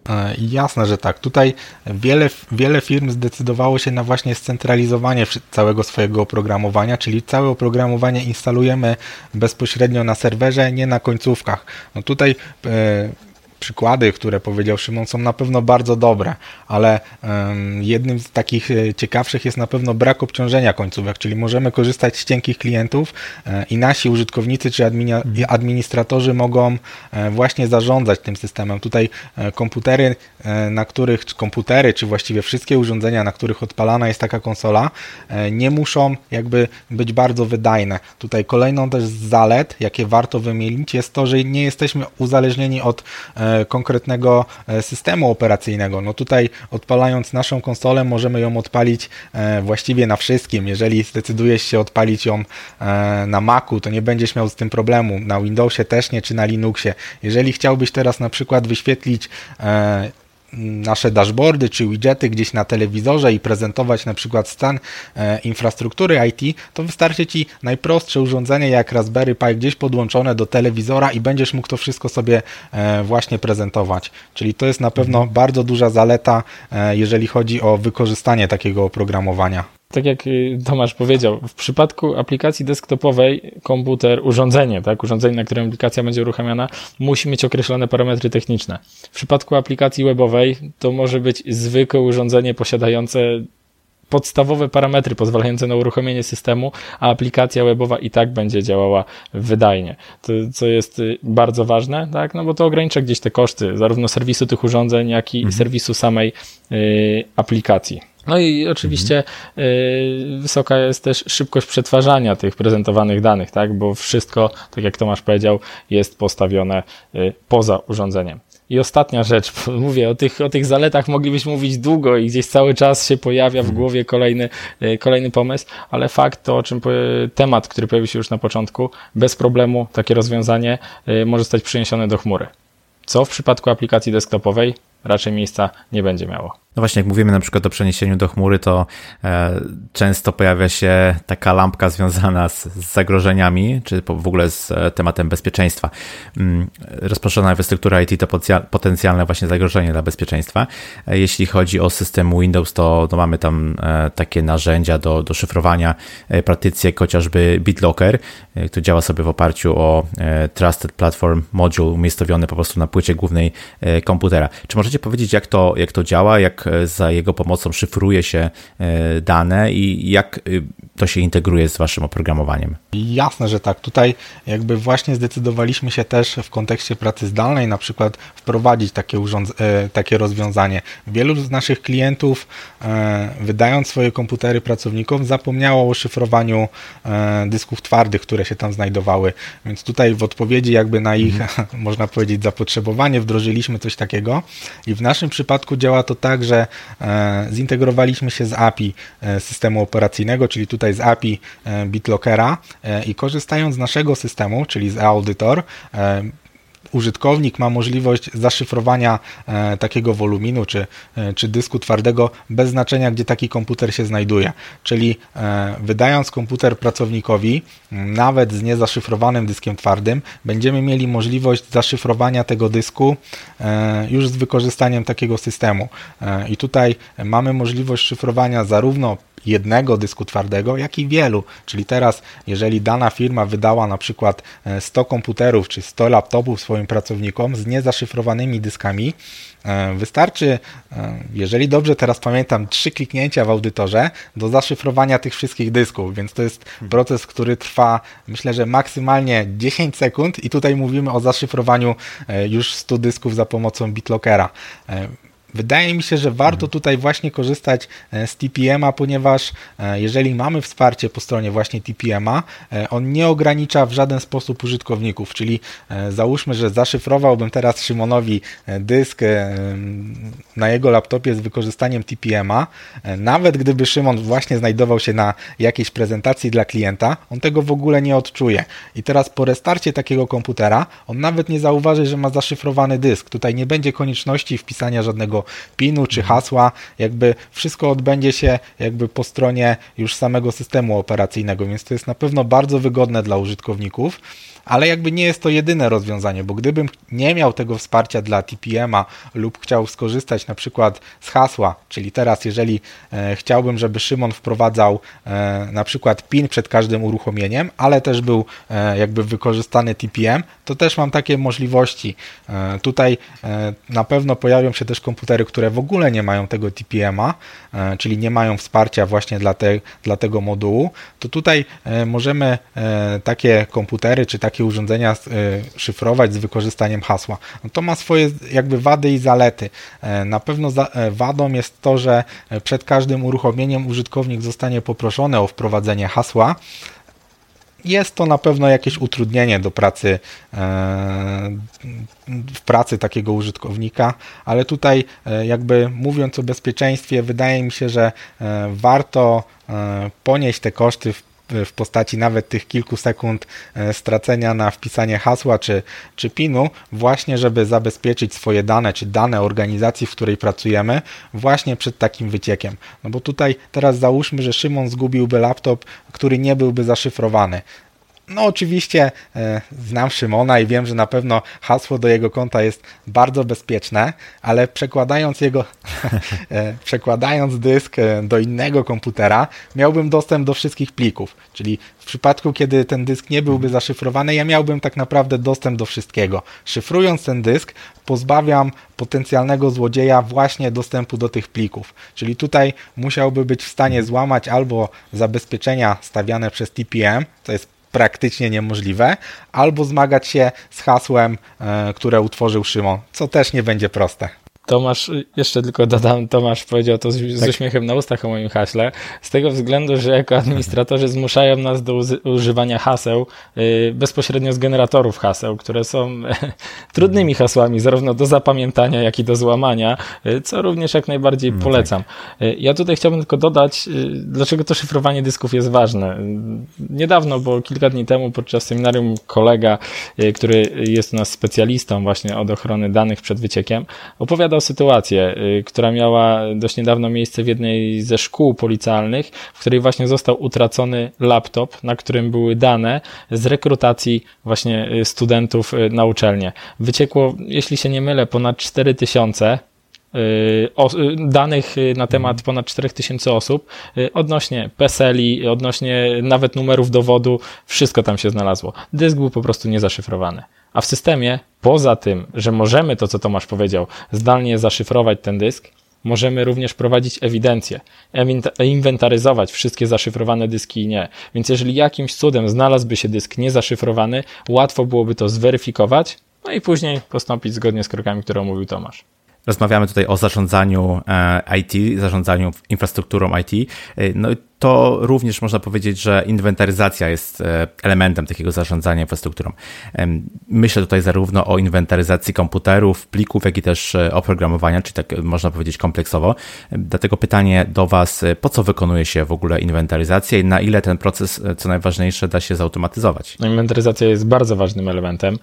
E, jasne, że tak. Tutaj wiele, wiele firm zdecydowało się na właśnie scentralizowanie całego swojego oprogramowania, czyli całe oprogramowanie instalujemy bezpośrednio na serwerze, nie na końcówkach. No tutaj e, przykłady, które powiedział Szymon, są na pewno bardzo dobre, ale jednym z takich e, ciekawszych jest na pewno brak obciążenia końcówek, czyli możemy korzystać z cienkich klientów e, i nasi użytkownicy czy mhm. administratorzy mogą e, właśnie zarządzać tym systemem. Tutaj komputery, na których, czy komputery, czy właściwie wszystkie urządzenia, na których odpalana jest taka konsola, nie muszą jakby być bardzo wydajne. Tutaj kolejną też z zalet, jakie warto wymienić, jest to, że nie jesteśmy uzależnieni od konkretnego e, systemu operacyjnego. No tutaj odpalając naszą konsolę możemy ją odpalić e, właściwie na wszystkim. Jeżeli zdecydujesz się odpalić ją e, na Macu, to nie będziesz miał z tym problemu. Na Windowsie też nie, czy na Linuxie. Jeżeli chciałbyś teraz na przykład wyświetlić nasze dashboardy czy widgety gdzieś na telewizorze i prezentować na przykład stan e, infrastruktury IT, to wystarczy Ci najprostsze urządzenie jak Raspberry Pi gdzieś podłączone do telewizora i będziesz mógł to wszystko sobie e, właśnie prezentować. Czyli to jest na pewno mhm. bardzo duża zaleta, e, jeżeli chodzi o wykorzystanie takiego oprogramowania
tak jak y, Tomasz powiedział, w przypadku aplikacji desktopowej komputer, urządzenie, tak, urządzenie, na którym aplikacja będzie uruchamiana, musi mieć określone parametry techniczne. W przypadku aplikacji webowej to może być zwykłe urządzenie posiadające podstawowe parametry pozwalające na uruchomienie systemu, a aplikacja webowa i tak będzie działała wydajnie. To, co jest y, bardzo ważne, tak? No bo to ogranicza gdzieś te koszty, zarówno serwisu tych urządzeń, jak i mhm. serwisu samej y, aplikacji. No i oczywiście mhm. wysoka jest też szybkość przetwarzania tych prezentowanych danych, tak? Bo wszystko, tak jak Tomasz powiedział, jest postawione y, poza urządzeniem. I ostatnia rzecz, mówię o tych, o tych zaletach moglibyśmy mówić długo i gdzieś cały czas się pojawia w mhm. głowie kolejny, y, kolejny pomysł, ale fakt to, o czym temat, który pojawił się już na początku, bez problemu takie rozwiązanie może zostać przeniesione do chmury. Co w przypadku aplikacji desktopowej raczej miejsca nie będzie miało.
No właśnie, jak mówimy na przykład o przeniesieniu do chmury, to e, często pojawia się taka lampka związana z, zagrożeniami, czy w ogóle z e, tematem bezpieczeństwa. Mm, rozproszona infrastruktura IT to potencjalne właśnie zagrożenie dla bezpieczeństwa. E, jeśli chodzi o system Windows, to, mamy tam takie narzędzia do, do szyfrowania, e, praktycznie chociażby BitLocker, który działa sobie w oparciu o Trusted Platform Module umiejscowiony po prostu na płycie głównej komputera. Czy możecie powiedzieć, jak to, jak to działa, jak E, za jego pomocą szyfruje się e, dane i jak y, to się integruje z waszym oprogramowaniem?
Jasne, że tak. Tutaj jakby właśnie zdecydowaliśmy się też w kontekście pracy zdalnej na przykład wprowadzić takie, e, takie rozwiązanie. Wielu z naszych klientów wydając swoje komputery pracownikom zapomniało o szyfrowaniu dysków twardych, które się tam znajdowały. Więc tutaj w odpowiedzi jakby na ich, mhm. można powiedzieć, zapotrzebowanie wdrożyliśmy coś takiego i w naszym przypadku działa to tak, że że e, zintegrowaliśmy się z API e, systemu operacyjnego, czyli tutaj z API e, BitLockera i korzystając z naszego systemu, czyli z Auditor, użytkownik ma możliwość zaszyfrowania e, takiego woluminu czy, e, czy dysku twardego bez znaczenia, gdzie taki komputer się znajduje. Czyli e, wydając komputer pracownikowi, nawet z niezaszyfrowanym dyskiem twardym, będziemy mieli możliwość zaszyfrowania tego dysku już z wykorzystaniem takiego systemu. I tutaj mamy możliwość szyfrowania zarówno jednego dysku twardego, jak i wielu. Czyli teraz, jeżeli dana firma wydała na przykład 100 e, komputerów czy 100 laptopów swoim pracownikom z niezaszyfrowanymi dyskami, e, Wystarczy, e, jeżeli dobrze teraz pamiętam, trzy kliknięcia w audytorze do zaszyfrowania tych wszystkich dysków, więc to jest hmm. proces, który trwa myślę, że maksymalnie 10 sekund i tutaj mówimy o zaszyfrowaniu już 100 dysków za pomocą BitLockera Wydaje mi się, że warto tutaj właśnie korzystać e, z TPM-a, ponieważ e, jeżeli mamy wsparcie po stronie właśnie TPM-a, e, on nie ogranicza w żaden sposób użytkowników, czyli załóżmy, że zaszyfrowałbym teraz Szymonowi dysk na jego laptopie z wykorzystaniem TPM-a, nawet gdyby Szymon właśnie znajdował się na jakiejś prezentacji dla klienta, on tego w ogóle nie odczuje. I teraz po restarcie takiego komputera, on nawet nie zauważy, że ma zaszyfrowany dysk. Tutaj nie będzie konieczności wpisania żadnego PIN-u czy hasła, jakby wszystko odbędzie się jakby po stronie już samego systemu operacyjnego, więc to jest na pewno bardzo wygodne dla użytkowników ale jakby nie jest to jedyne rozwiązanie, bo gdybym nie miał tego wsparcia dla TPM-a lub chciał skorzystać na przykład z hasła, czyli teraz jeżeli e, chciałbym, żeby Szymon wprowadzał e, na przykład PIN przed każdym uruchomieniem, ale też był e, jakby wykorzystany TPM, to też mam takie możliwości. Tutaj na pewno pojawią się też komputery, które w ogóle nie mają tego TPM-a, czyli nie mają wsparcia właśnie dla, te, dla tego modułu, to tutaj możemy takie komputery czy takie takie urządzenia e, szyfrować z wykorzystaniem hasła. No to ma swoje jakby wady i zalety. E, na pewno e, wadą jest to, że przed każdym uruchomieniem użytkownik zostanie poproszony o wprowadzenie hasła, jest to na pewno jakieś utrudnienie do pracy w pracy takiego użytkownika, ale tutaj jakby mówiąc o bezpieczeństwie, wydaje mi się, że warto ponieść te koszty w w postaci nawet tych kilku sekund e, stracenia na wpisanie hasła czy, czy PIN-u, właśnie żeby zabezpieczyć swoje dane, czy dane organizacji, w której pracujemy, właśnie przed takim wyciekiem. No bo tutaj teraz załóżmy, że Szymon zgubiłby laptop, który nie byłby zaszyfrowany. No oczywiście e, znam Szymona i wiem, że na pewno hasło do jego konta jest bardzo bezpieczne, ale przekładając jego, e, przekładając dysk e, do innego komputera, miałbym dostęp do wszystkich plików. Czyli w przypadku, kiedy ten dysk nie byłby zaszyfrowany, ja miałbym tak naprawdę dostęp do wszystkiego. Szyfrując ten dysk, pozbawiam potencjalnego złodzieja właśnie dostępu do tych plików. Czyli tutaj musiałby być w stanie złamać albo zabezpieczenia stawiane przez TPM, to jest praktycznie niemożliwe, albo zmagać się z hasłem, e, które utworzył Szymon, co też nie będzie proste.
Tomasz, jeszcze tylko dodam, Tomasz powiedział to z, z tak. uśmiechem na ustach o moim haśle, z tego względu, że jako administratorzy zmuszają nas do używania haseł y, bezpośrednio z generatorów haseł, które są trudnymi hasłami, zarówno do zapamiętania, jak i do złamania, y, co również jak najbardziej no polecam. Tak. Y, ja tutaj chciałbym tylko dodać, dlaczego to szyfrowanie dysków jest ważne. Niedawno, bo kilka dni temu podczas seminarium kolega, który jest u nas specjalistą właśnie od ochrony danych przed wyciekiem, opowiadał opowiadał sytuację, y, która miała dość niedawno miejsce w jednej ze szkół policjalnych, w której właśnie został utracony laptop, na którym były dane z rekrutacji właśnie y, studentów y, na uczelnię. Wyciekło, jeśli się nie mylę, ponad 4000 danych na temat mhm. ponad 4000 osób odnośnie PESELi, odnośnie nawet numerów dowodu, wszystko tam się znalazło. Dysk był po prostu niezaszyfrowany. A w systemie, poza tym, że możemy to, co Tomasz powiedział, zdalnie zaszyfrować ten dysk, możemy również prowadzić ewidencję, inwentaryzować wszystkie zaszyfrowane dyski i nie. Więc jeżeli jakimś cudem znalazłby się dysk niezaszyfrowany, łatwo byłoby to zweryfikować, no i później postąpić zgodnie z krokami, które omówił Tomasz.
Rozmawiamy tutaj o zarządzaniu e, IT, zarządzaniu infrastrukturą IT. E, no to również można powiedzieć, że inwentaryzacja jest e, elementem takiego zarządzania infrastrukturą. Myślę tutaj zarówno o inwentaryzacji komputerów, plików, jak i też e, oprogramowania, czy tak można powiedzieć kompleksowo. Dlatego pytanie do Was, e, po co wykonuje się w ogóle inwentaryzację i na ile ten proces, co najważniejsze, da się zautomatyzować?
No, inwentaryzacja jest bardzo ważnym elementem.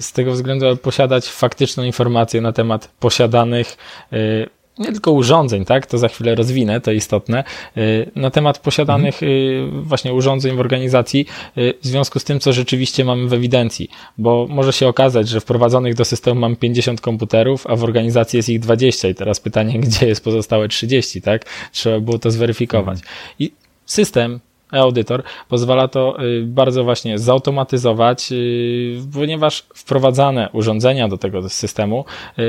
Z tego względu, aby posiadać faktyczną informację na temat posiadanych nie tylko urządzeń, tak, to za chwilę rozwinę, to istotne, y, na temat posiadanych mhm. właśnie urządzeń w organizacji y, w związku z tym, co rzeczywiście mamy w ewidencji, bo może się okazać, że wprowadzonych do systemu mam 50 komputerów, a w organizacji jest ich 20 i teraz pytanie, gdzie jest pozostałe 30, tak? Trzeba było to zweryfikować. Mhm. I system e-audytor pozwala to bardzo właśnie zautomatyzować, ponieważ wprowadzane urządzenia do tego systemu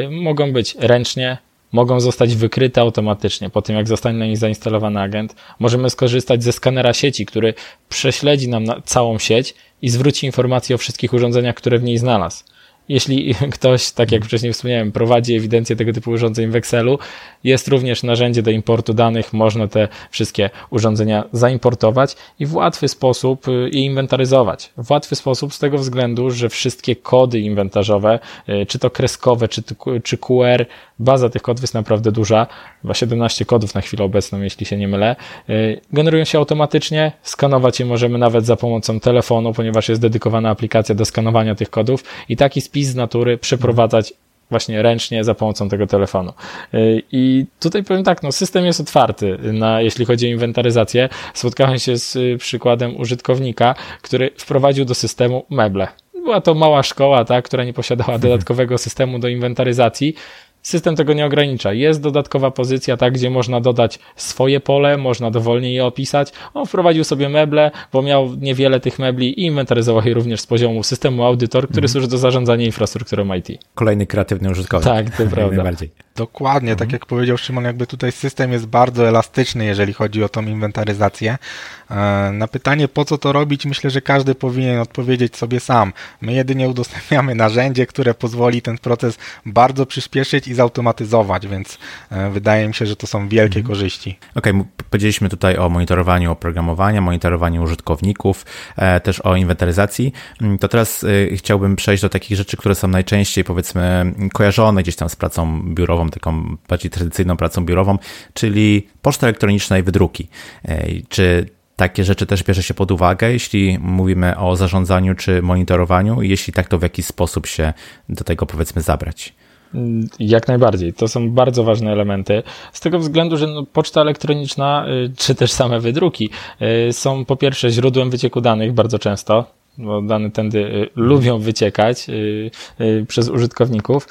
mogą być ręcznie mogą zostać wykryte automatycznie po tym, jak zostanie na nich zainstalowany agent. Możemy skorzystać ze skanera sieci, który prześledzi nam całą sieć i zwróci informacje o wszystkich urządzeniach, które w niej znalazł. Jeśli ktoś, tak jak wcześniej wspomniałem, prowadzi ewidencję tego typu urządzeń w Excelu, jest również narzędzie do importu danych, można te wszystkie urządzenia zaimportować i w łatwy sposób je inwentaryzować. W łatwy sposób z tego względu, że wszystkie kody inwentarzowe, y, czy to kreskowe, czy, czy QR, baza tych kodów jest naprawdę duża, chyba 17 kodów na chwilę obecną, jeśli się nie mylę, y, generują się automatycznie, skanować je możemy nawet za pomocą telefonu, ponieważ jest dedykowana aplikacja do skanowania tych kodów i taki spis z natury przeprowadzać właśnie ręcznie za pomocą tego telefonu. Y, I tutaj powiem tak, no system jest otwarty, na, jeśli chodzi o inwentaryzację. Spotkałem się z y, przykładem użytkownika, który wprowadził do systemu meble. Była to mała szkoła, tak, która nie posiadała mhm. dodatkowego systemu do inwentaryzacji System tego nie ogranicza. Jest dodatkowa pozycja, tak, gdzie można dodać swoje pole, można dowolnie je opisać. On wprowadził sobie meble, bo miał niewiele tych mebli i inwentaryzował je również z poziomu systemu audytor, który mm. służy do zarządzania infrastrukturą IT.
Kolejny kreatywny użytkownik.
Tak, to prawda. Najbardziej.
Dokładnie, tak mhm. tak jak powiedział Szymon, jakby tutaj system jest bardzo elastyczny, jeżeli chodzi o tą inwentaryzację. E, na pytanie, po co to robić, myślę, że każdy powinien odpowiedzieć sobie sam. My jedynie udostępniamy narzędzie, które pozwoli ten proces bardzo przyspieszyć i zautomatyzować, więc e, wydaje mi się, że to są wielkie mhm. korzyści.
Okej, okay, powiedzieliśmy tutaj o monitorowaniu oprogramowania, monitorowaniu użytkowników, e, też o inwentaryzacji. Mm, to teraz chciałbym przejść do takich rzeczy, które są najczęściej, powiedzmy, kojarzone gdzieś tam z pracą biurową, taką bardziej tradycyjną pracą biurową, czyli poczta elektroniczna i wydruki. Czy takie rzeczy też bierze się pod uwagę, jeśli mówimy o zarządzaniu czy monitorowaniu? Jeśli tak, to w jaki sposób się do tego powiedzmy zabrać?
Jak najbardziej. To są bardzo ważne elementy. Z tego względu, że no, poczta elektroniczna, y, czy też same wydruki y, są po pierwsze źródłem wycieku danych bardzo często bo dane tędy y, lubią wyciekać y, y, przez użytkowników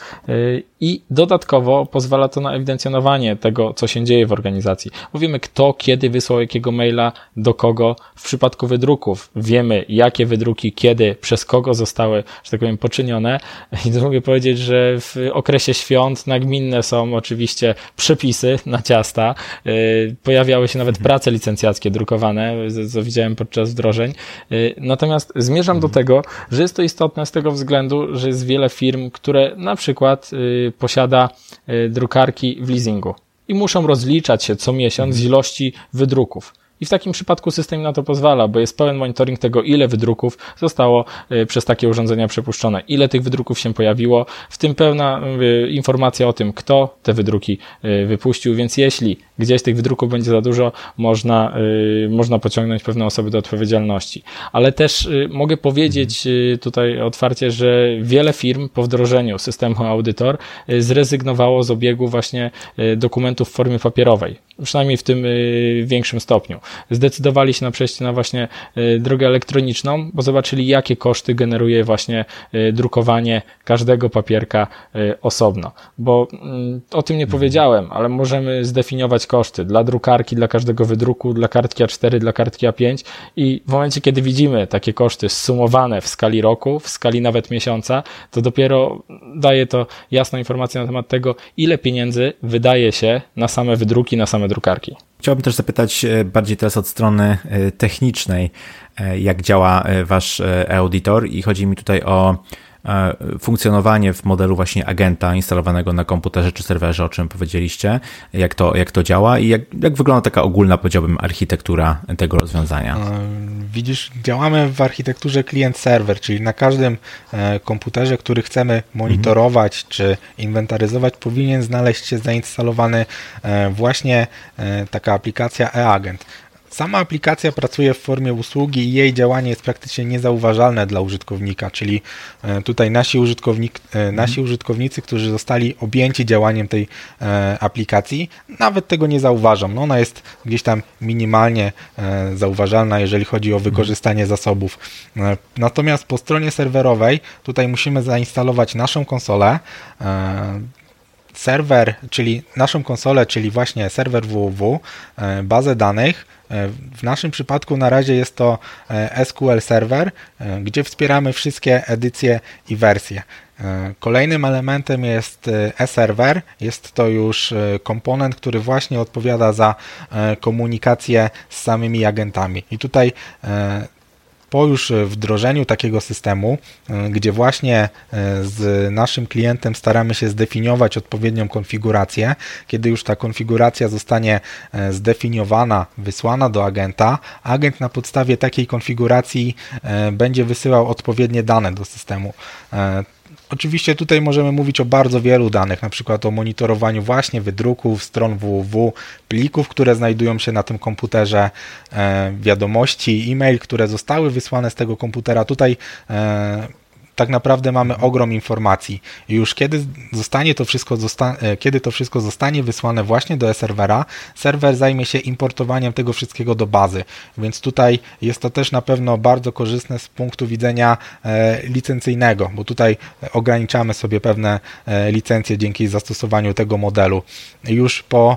i dodatkowo pozwala to na ewidencjonowanie tego, co się dzieje w organizacji. Mówimy, kto, kiedy wysłał jakiego maila, do kogo. W przypadku wydruków wiemy, jakie wydruki, kiedy, przez kogo zostały, że tak powiem, poczynione. I to mogę powiedzieć, że w okresie świąt nagminne są oczywiście przepisy na ciasta. Pojawiały się nawet prace licencjackie drukowane, co widziałem podczas wdrożeń. Natomiast z zmierzam do tego, że jest to istotne z tego względu, że jest wiele firm, które na przykład y, posiada y, drukarki w leasingu i muszą rozliczać się co miesiąc z ilości wydruków. I w takim przypadku system na to pozwala, bo jest pełen monitoring tego, ile wydruków zostało y, przez takie urządzenia przepuszczone, ile tych wydruków się pojawiło, w tym pełna y, informacja o tym, kto te wydruki y, wypuścił, więc jeśli gdzieś tych wydruków będzie za dużo, można, można pociągnąć pewne osoby do odpowiedzialności. Ale też mogę powiedzieć tutaj otwarcie, że wiele firm po wdrożeniu systemu Audytor zrezygnowało z obiegu właśnie dokumentów w formie papierowej, przynajmniej w tym większym stopniu zdecydowali się na przejście na właśnie e, drogę elektroniczną, bo zobaczyli, jakie koszty generuje właśnie e, drukowanie każdego papierka e, osobno. Bo mm, o tym nie mhm. powiedziałem, ale możemy zdefiniować koszty dla drukarki, dla każdego wydruku, dla kartki A4, dla kartki A5 i w momencie, kiedy widzimy takie koszty zsumowane w skali roku, w skali nawet miesiąca, to dopiero daje to jasną informację na temat tego, ile pieniędzy wydaje się na same wydruki, na same drukarki.
Chciałbym też zapytać e, bardziej teraz od strony e, technicznej, e, jak działa wasz auditor i chodzi mi tutaj o funkcjonowanie w modelu właśnie agenta instalowanego na komputerze czy serwerze, o czym powiedzieliście, jak to, jak to działa i jak, jak wygląda taka ogólna, powiedziałbym, architektura tego rozwiązania? E,
widzisz, działamy w architekturze klient-serwer, czyli na każdym e, komputerze, który chcemy monitorować mhm. czy inwentaryzować, powinien znaleźć się zainstalowany właśnie taka aplikacja e-agent. Sama aplikacja pracuje w formie usługi i jej działanie jest praktycznie niezauważalne dla użytkownika, czyli e, tutaj nasi, użytkownik, e, mhm. nasi użytkownicy, którzy zostali objęci działaniem tej e, aplikacji, nawet tego nie zauważą. No ona jest gdzieś tam minimalnie zauważalna, jeżeli chodzi o mhm. wykorzystanie zasobów. Natomiast po stronie serwerowej tutaj musimy zainstalować naszą konsolę, serwer, czyli naszą konsolę, czyli właśnie serwer www, bazę danych, w naszym przypadku na razie jest to e, SQL Server, e, gdzie wspieramy wszystkie edycje i wersje. Kolejnym elementem jest e-server. Jest to już komponent, który właśnie odpowiada za komunikację z samymi agentami. I tutaj po już wdrożeniu takiego systemu, gdzie właśnie z naszym klientem staramy się zdefiniować odpowiednią konfigurację, kiedy już ta konfiguracja zostanie zdefiniowana, wysłana do agenta, agent na podstawie takiej konfiguracji będzie wysyłał odpowiednie dane do systemu. Oczywiście tutaj możemy mówić o bardzo wielu danych, na przykład o monitorowaniu właśnie wydruków, stron www, plików, które znajdują się na tym komputerze, e, wiadomości, e-mail, które zostały wysłane z tego komputera. Tutaj e, tak naprawdę mamy ogrom informacji. Już kiedy zostanie to wszystko, e, kiedy to wszystko zostanie wysłane właśnie do serwera, serwer zajmie się importowaniem tego wszystkiego do bazy. Więc tutaj jest to też na pewno bardzo korzystne z punktu widzenia e, licencyjnego, bo tutaj ograniczamy sobie pewne e, licencje dzięki zastosowaniu tego modelu. Już po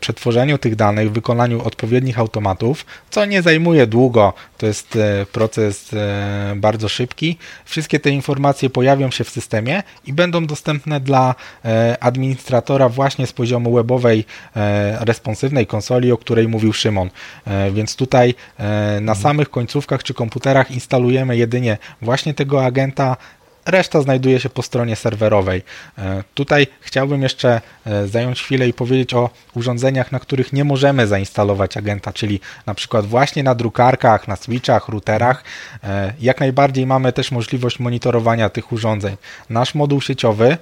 przetworzeniu tych danych, wykonaniu odpowiednich automatów, co nie zajmuje długo, to jest proces bardzo szybki, wszystkie te informacje pojawią się w systemie i będą dostępne dla e, administratora właśnie z poziomu webowej e, responsywnej konsoli, o której mówił Szymon. E, więc tutaj na samych końcówkach czy komputerach instalujemy jedynie właśnie tego agenta reszta znajduje się po stronie serwerowej. E, tutaj chciałbym jeszcze e, zająć chwilę i powiedzieć o urządzeniach, na których nie możemy zainstalować agenta, czyli na przykład właśnie na drukarkach, na switchach, routerach. E, jak najbardziej mamy też możliwość monitorowania tych urządzeń. Nasz moduł sieciowy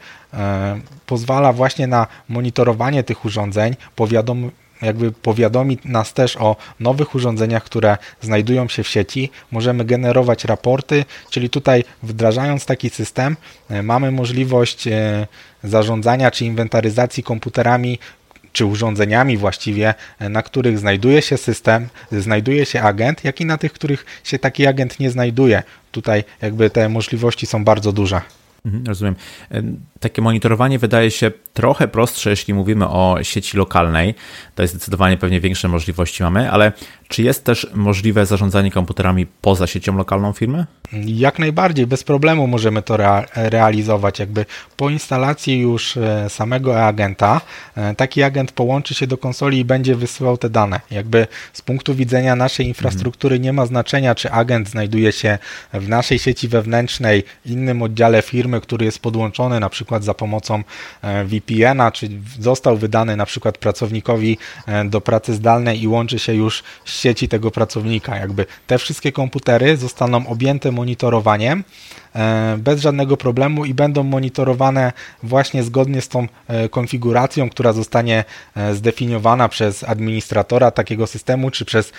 pozwala właśnie na monitorowanie tych urządzeń, powiadom jakby powiadomi nas też o nowych urządzeniach, które znajdują się w sieci. Możemy generować raporty, czyli tutaj wdrażając taki system e, mamy możliwość e, zarządzania czy inwentaryzacji komputerami, czy urządzeniami właściwie, e, na których znajduje się system, znajduje się agent, jak i na tych, których się taki agent nie znajduje. Tutaj jakby te możliwości są bardzo duże.
Mhm, rozumiem. Takie monitorowanie wydaje się trochę prostsze, jeśli mówimy o sieci lokalnej. To jest zdecydowanie pewnie większe możliwości mamy, ale czy jest też możliwe zarządzanie komputerami poza siecią lokalną firmy?
Jak najbardziej, bez problemu możemy to realizować. Jakby po instalacji już e, samego agenta, e, taki agent połączy się do konsoli i będzie wysyłał te dane. Jakby z punktu widzenia naszej infrastruktury nie ma znaczenia, czy agent znajduje się w naszej sieci wewnętrznej, innym oddziale firmy, który jest podłączony na przykład za pomocą e, VPN-a, czy został wydany na przykład pracownikowi do pracy zdalnej i łączy się już z sieci tego pracownika. Jakby te wszystkie komputery zostaną objęte monitorowaniem E, bez żadnego problemu i będą monitorowane właśnie zgodnie z tą e, konfiguracją, która zostanie e, zdefiniowana przez administratora takiego systemu, czy przez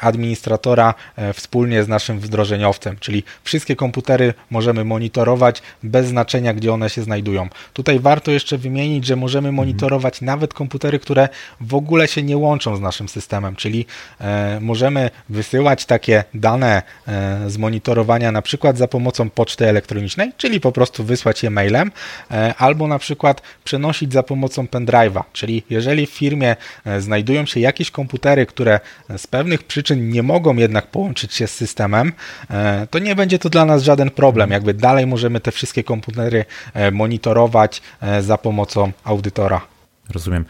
administratora wspólnie z naszym wdrożeniowcem, czyli wszystkie komputery możemy monitorować bez znaczenia, gdzie one się znajdują. Tutaj warto jeszcze wymienić, że możemy mhm. monitorować nawet komputery, które w ogóle się nie łączą z naszym systemem, czyli możemy wysyłać takie dane z monitorowania na przykład za pomocą poczty elektronicznej, czyli po prostu wysłać je mailem, e, albo na przykład przenosić za pomocą pendrive'a, czyli jeżeli w firmie e, znajdują się jakieś komputery, które z pewnych przyczyn nie mogą jednak połączyć się z systemem, e, to nie będzie to dla nas żaden problem. Jakby dalej możemy te wszystkie komputery monitorować za pomocą audytora.
Rozumiem.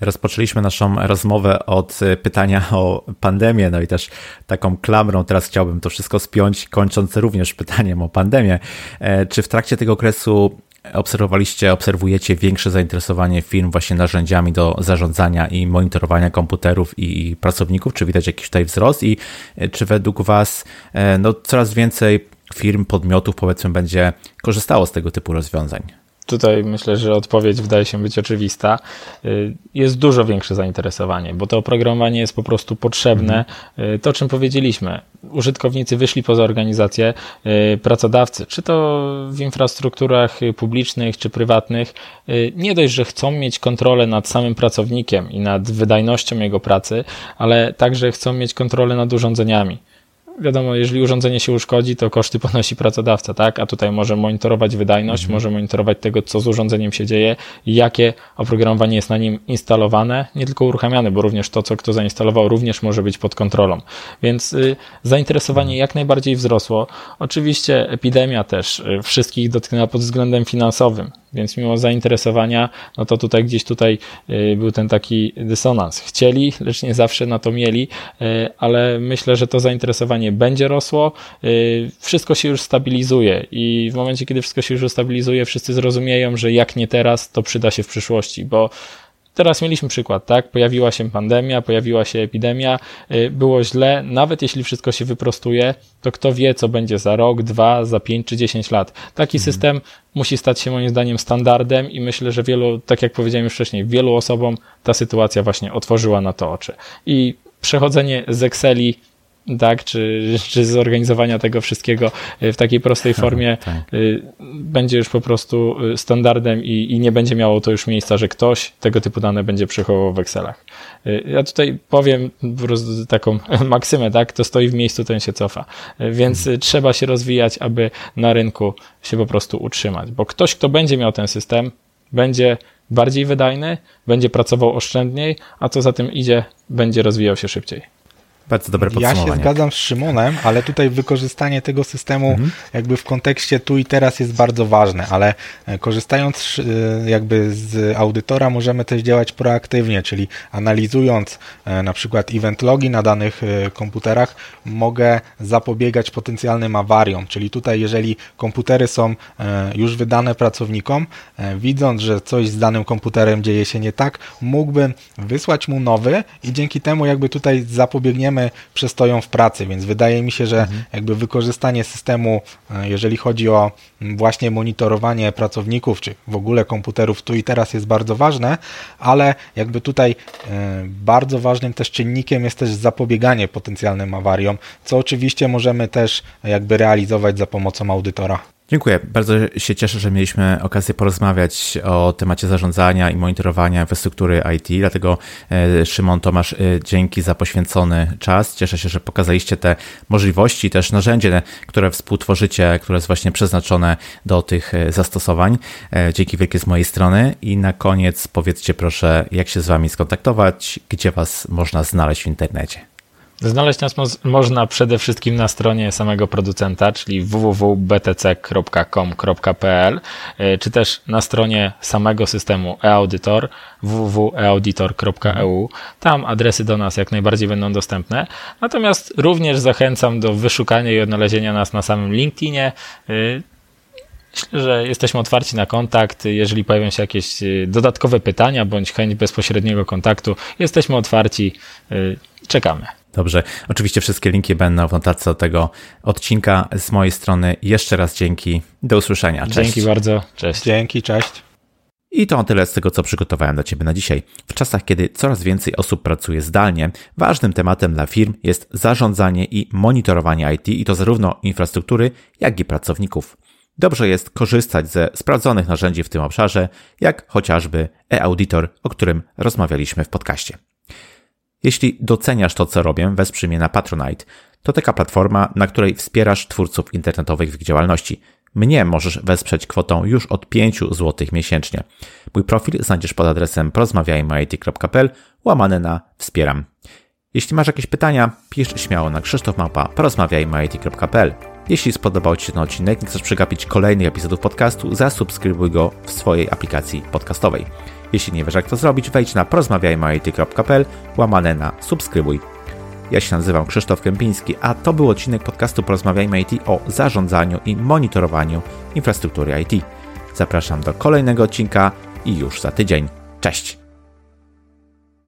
Rozpoczęliśmy naszą rozmowę od pytania o pandemię, no i też taką klamrą teraz chciałbym to wszystko spiąć, kończąc również pytaniem o pandemię. E, czy w trakcie tego okresu obserwowaliście, obserwujecie większe zainteresowanie firm właśnie narzędziami do zarządzania i monitorowania komputerów i pracowników? Czy widać jakiś tutaj wzrost i e, czy według Was e, no, coraz więcej firm, podmiotów powiedzmy będzie korzystało z tego typu rozwiązań?
Tutaj myślę, że odpowiedź wydaje się być oczywista. Y, jest dużo większe zainteresowanie, bo to oprogramowanie jest po prostu potrzebne. Mhm. Y, to, o czym powiedzieliśmy, użytkownicy wyszli poza organizację, y, pracodawcy, czy to w infrastrukturach publicznych, czy prywatnych, nie dość, że chcą mieć kontrolę nad samym pracownikiem i nad wydajnością jego pracy, ale także chcą mieć kontrolę nad urządzeniami wiadomo, jeżeli urządzenie się uszkodzi, to koszty ponosi pracodawca, tak? A tutaj może monitorować wydajność, mhm. może monitorować tego, co z urządzeniem się dzieje, jakie oprogramowanie jest na nim instalowane, nie tylko uruchamiane, bo również to, co kto zainstalował, również może być pod kontrolą. Więc y, zainteresowanie mhm. jak najbardziej wzrosło. Oczywiście epidemia też y, wszystkich dotknęła pod względem finansowym Więc mimo zainteresowania, no to tutaj gdzieś tutaj y, był ten taki dysonans. Chcieli, lecz nie zawsze na to mieli, y, ale myślę, że to zainteresowanie będzie rosło. Y, wszystko się już stabilizuje i w momencie, kiedy wszystko się już ustabilizuje, wszyscy zrozumieją, że jak nie teraz, to przyda się w przyszłości, bo Teraz mieliśmy przykład, tak? Pojawiła się pandemia, pojawiła się epidemia, y, było źle. Nawet jeśli wszystko się wyprostuje, to kto wie, co będzie za rok, dwa, za pięć czy dziesięć lat. Taki mhm. system musi stać się moim zdaniem standardem i myślę, że wielu, tak jak powiedziałem już wcześniej, wielu osobom ta sytuacja właśnie otworzyła na to oczy. I przechodzenie z Exceli tak, czy, czy zorganizowania tego wszystkiego y, w takiej prostej formie tak. Będzie już po prostu y, standardem i, i, nie będzie miało to już miejsca, że ktoś tego typu dane będzie przechowywał w Excelach. Ja tutaj powiem po prostu taką maksymę, tak, to stoi w miejscu, ten się cofa. Więc hmm. trzeba się rozwijać, aby na rynku się po prostu utrzymać, bo ktoś, kto będzie miał ten system, będzie bardziej wydajny, będzie pracował oszczędniej, a co za tym idzie, będzie rozwijał się szybciej.
Bardzo dobre podsumowanie.
Ja się zgadzam z Szymonem, ale tutaj wykorzystanie tego systemu mhm. jakby w kontekście tu i teraz jest bardzo ważne, ale e, korzystając e, jakby z audytora możemy też działać proaktywnie, czyli analizując e, na przykład event logi na danych komputerach, mogę zapobiegać potencjalnym awariom, czyli tutaj jeżeli komputery są już wydane pracownikom, widząc, że coś z danym komputerem dzieje się nie tak, mógłbym wysłać mu nowy i dzięki temu jakby tutaj zapobiegniemy problemy przestoją w pracy, więc wydaje mi się, że mhm. jakby wykorzystanie systemu, e, jeżeli chodzi o właśnie monitorowanie pracowników, czy w ogóle komputerów tu i teraz jest bardzo ważne, ale jakby tutaj e, bardzo ważnym też czynnikiem jest też zapobieganie potencjalnym awariom, co oczywiście możemy też jakby realizować za pomocą audytora.
Dziękuję. Bardzo się cieszę, że mieliśmy okazję porozmawiać o temacie zarządzania i monitorowania infrastruktury IT. Dlatego e, Szymon Tomasz, e, dzięki za poświęcony czas. Cieszę się, że pokazaliście te możliwości, też narzędzie, które współtworzycie, które jest właśnie przeznaczone do tych e, zastosowań. Dzięki wielkie z mojej strony. I na koniec powiedzcie proszę, jak się z Wami skontaktować, gdzie Was można znaleźć w internecie.
Znaleźć nas mo można przede wszystkim na stronie samego producenta, czyli www.btc.com.pl, e, czy też na stronie samego systemu eAuditor www.eauditor.eu. Tam adresy do nas jak najbardziej będą dostępne. Natomiast również zachęcam do wyszukania i odnalezienia nas na samym LinkedInie. E, myślę, że jesteśmy otwarci na kontakt. Jeżeli pojawią się jakieś e, dodatkowe pytania bądź chęć bezpośredniego kontaktu, jesteśmy otwarci. Czekamy.
Dobrze. Oczywiście wszystkie linki będą w notatce do tego odcinka. Z mojej strony jeszcze raz dzięki. Do usłyszenia.
Cześć. Dzięki bardzo. Cześć.
Dzięki, cześć.
I to tyle z tego, co przygotowałem dla Ciebie na dzisiaj. W czasach, kiedy coraz więcej osób pracuje zdalnie, ważnym tematem dla firm jest zarządzanie i monitorowanie IT i to zarówno infrastruktury, jak i pracowników. Dobrze jest korzystać ze sprawdzonych narzędzi w tym obszarze, jak chociażby e-auditor, o którym rozmawialiśmy w podcaście. Jeśli doceniasz to, co robię, wesprzyj mnie na Patronite. To taka platforma, na której wspierasz twórców internetowych w ich działalności. Mnie możesz wesprzeć kwotą już od 5 zł miesięcznie. Mój profil znajdziesz pod adresem porozmawiajmy.it.pl łamane na wspieram. Jeśli masz jakieś pytania, pisz śmiało na krzysztofmałpa porozmawiajmy.it.pl. Jeśli spodobał Ci się ten odcinek i chcesz przegapić kolejnych epizodów podcastu, zasubskrybuj go w swojej aplikacji podcastowej. Jeśli nie wiesz jak to zrobić, wejdź na porozmawiajmy.it.pl łamane na subskrybuj. Ja się nazywam Krzysztof Kępiński, a to był odcinek podcastu Porozmawiajmy IT o zarządzaniu i monitorowaniu infrastruktury IT. Zapraszam do kolejnego odcinka i już za tydzień. Cześć!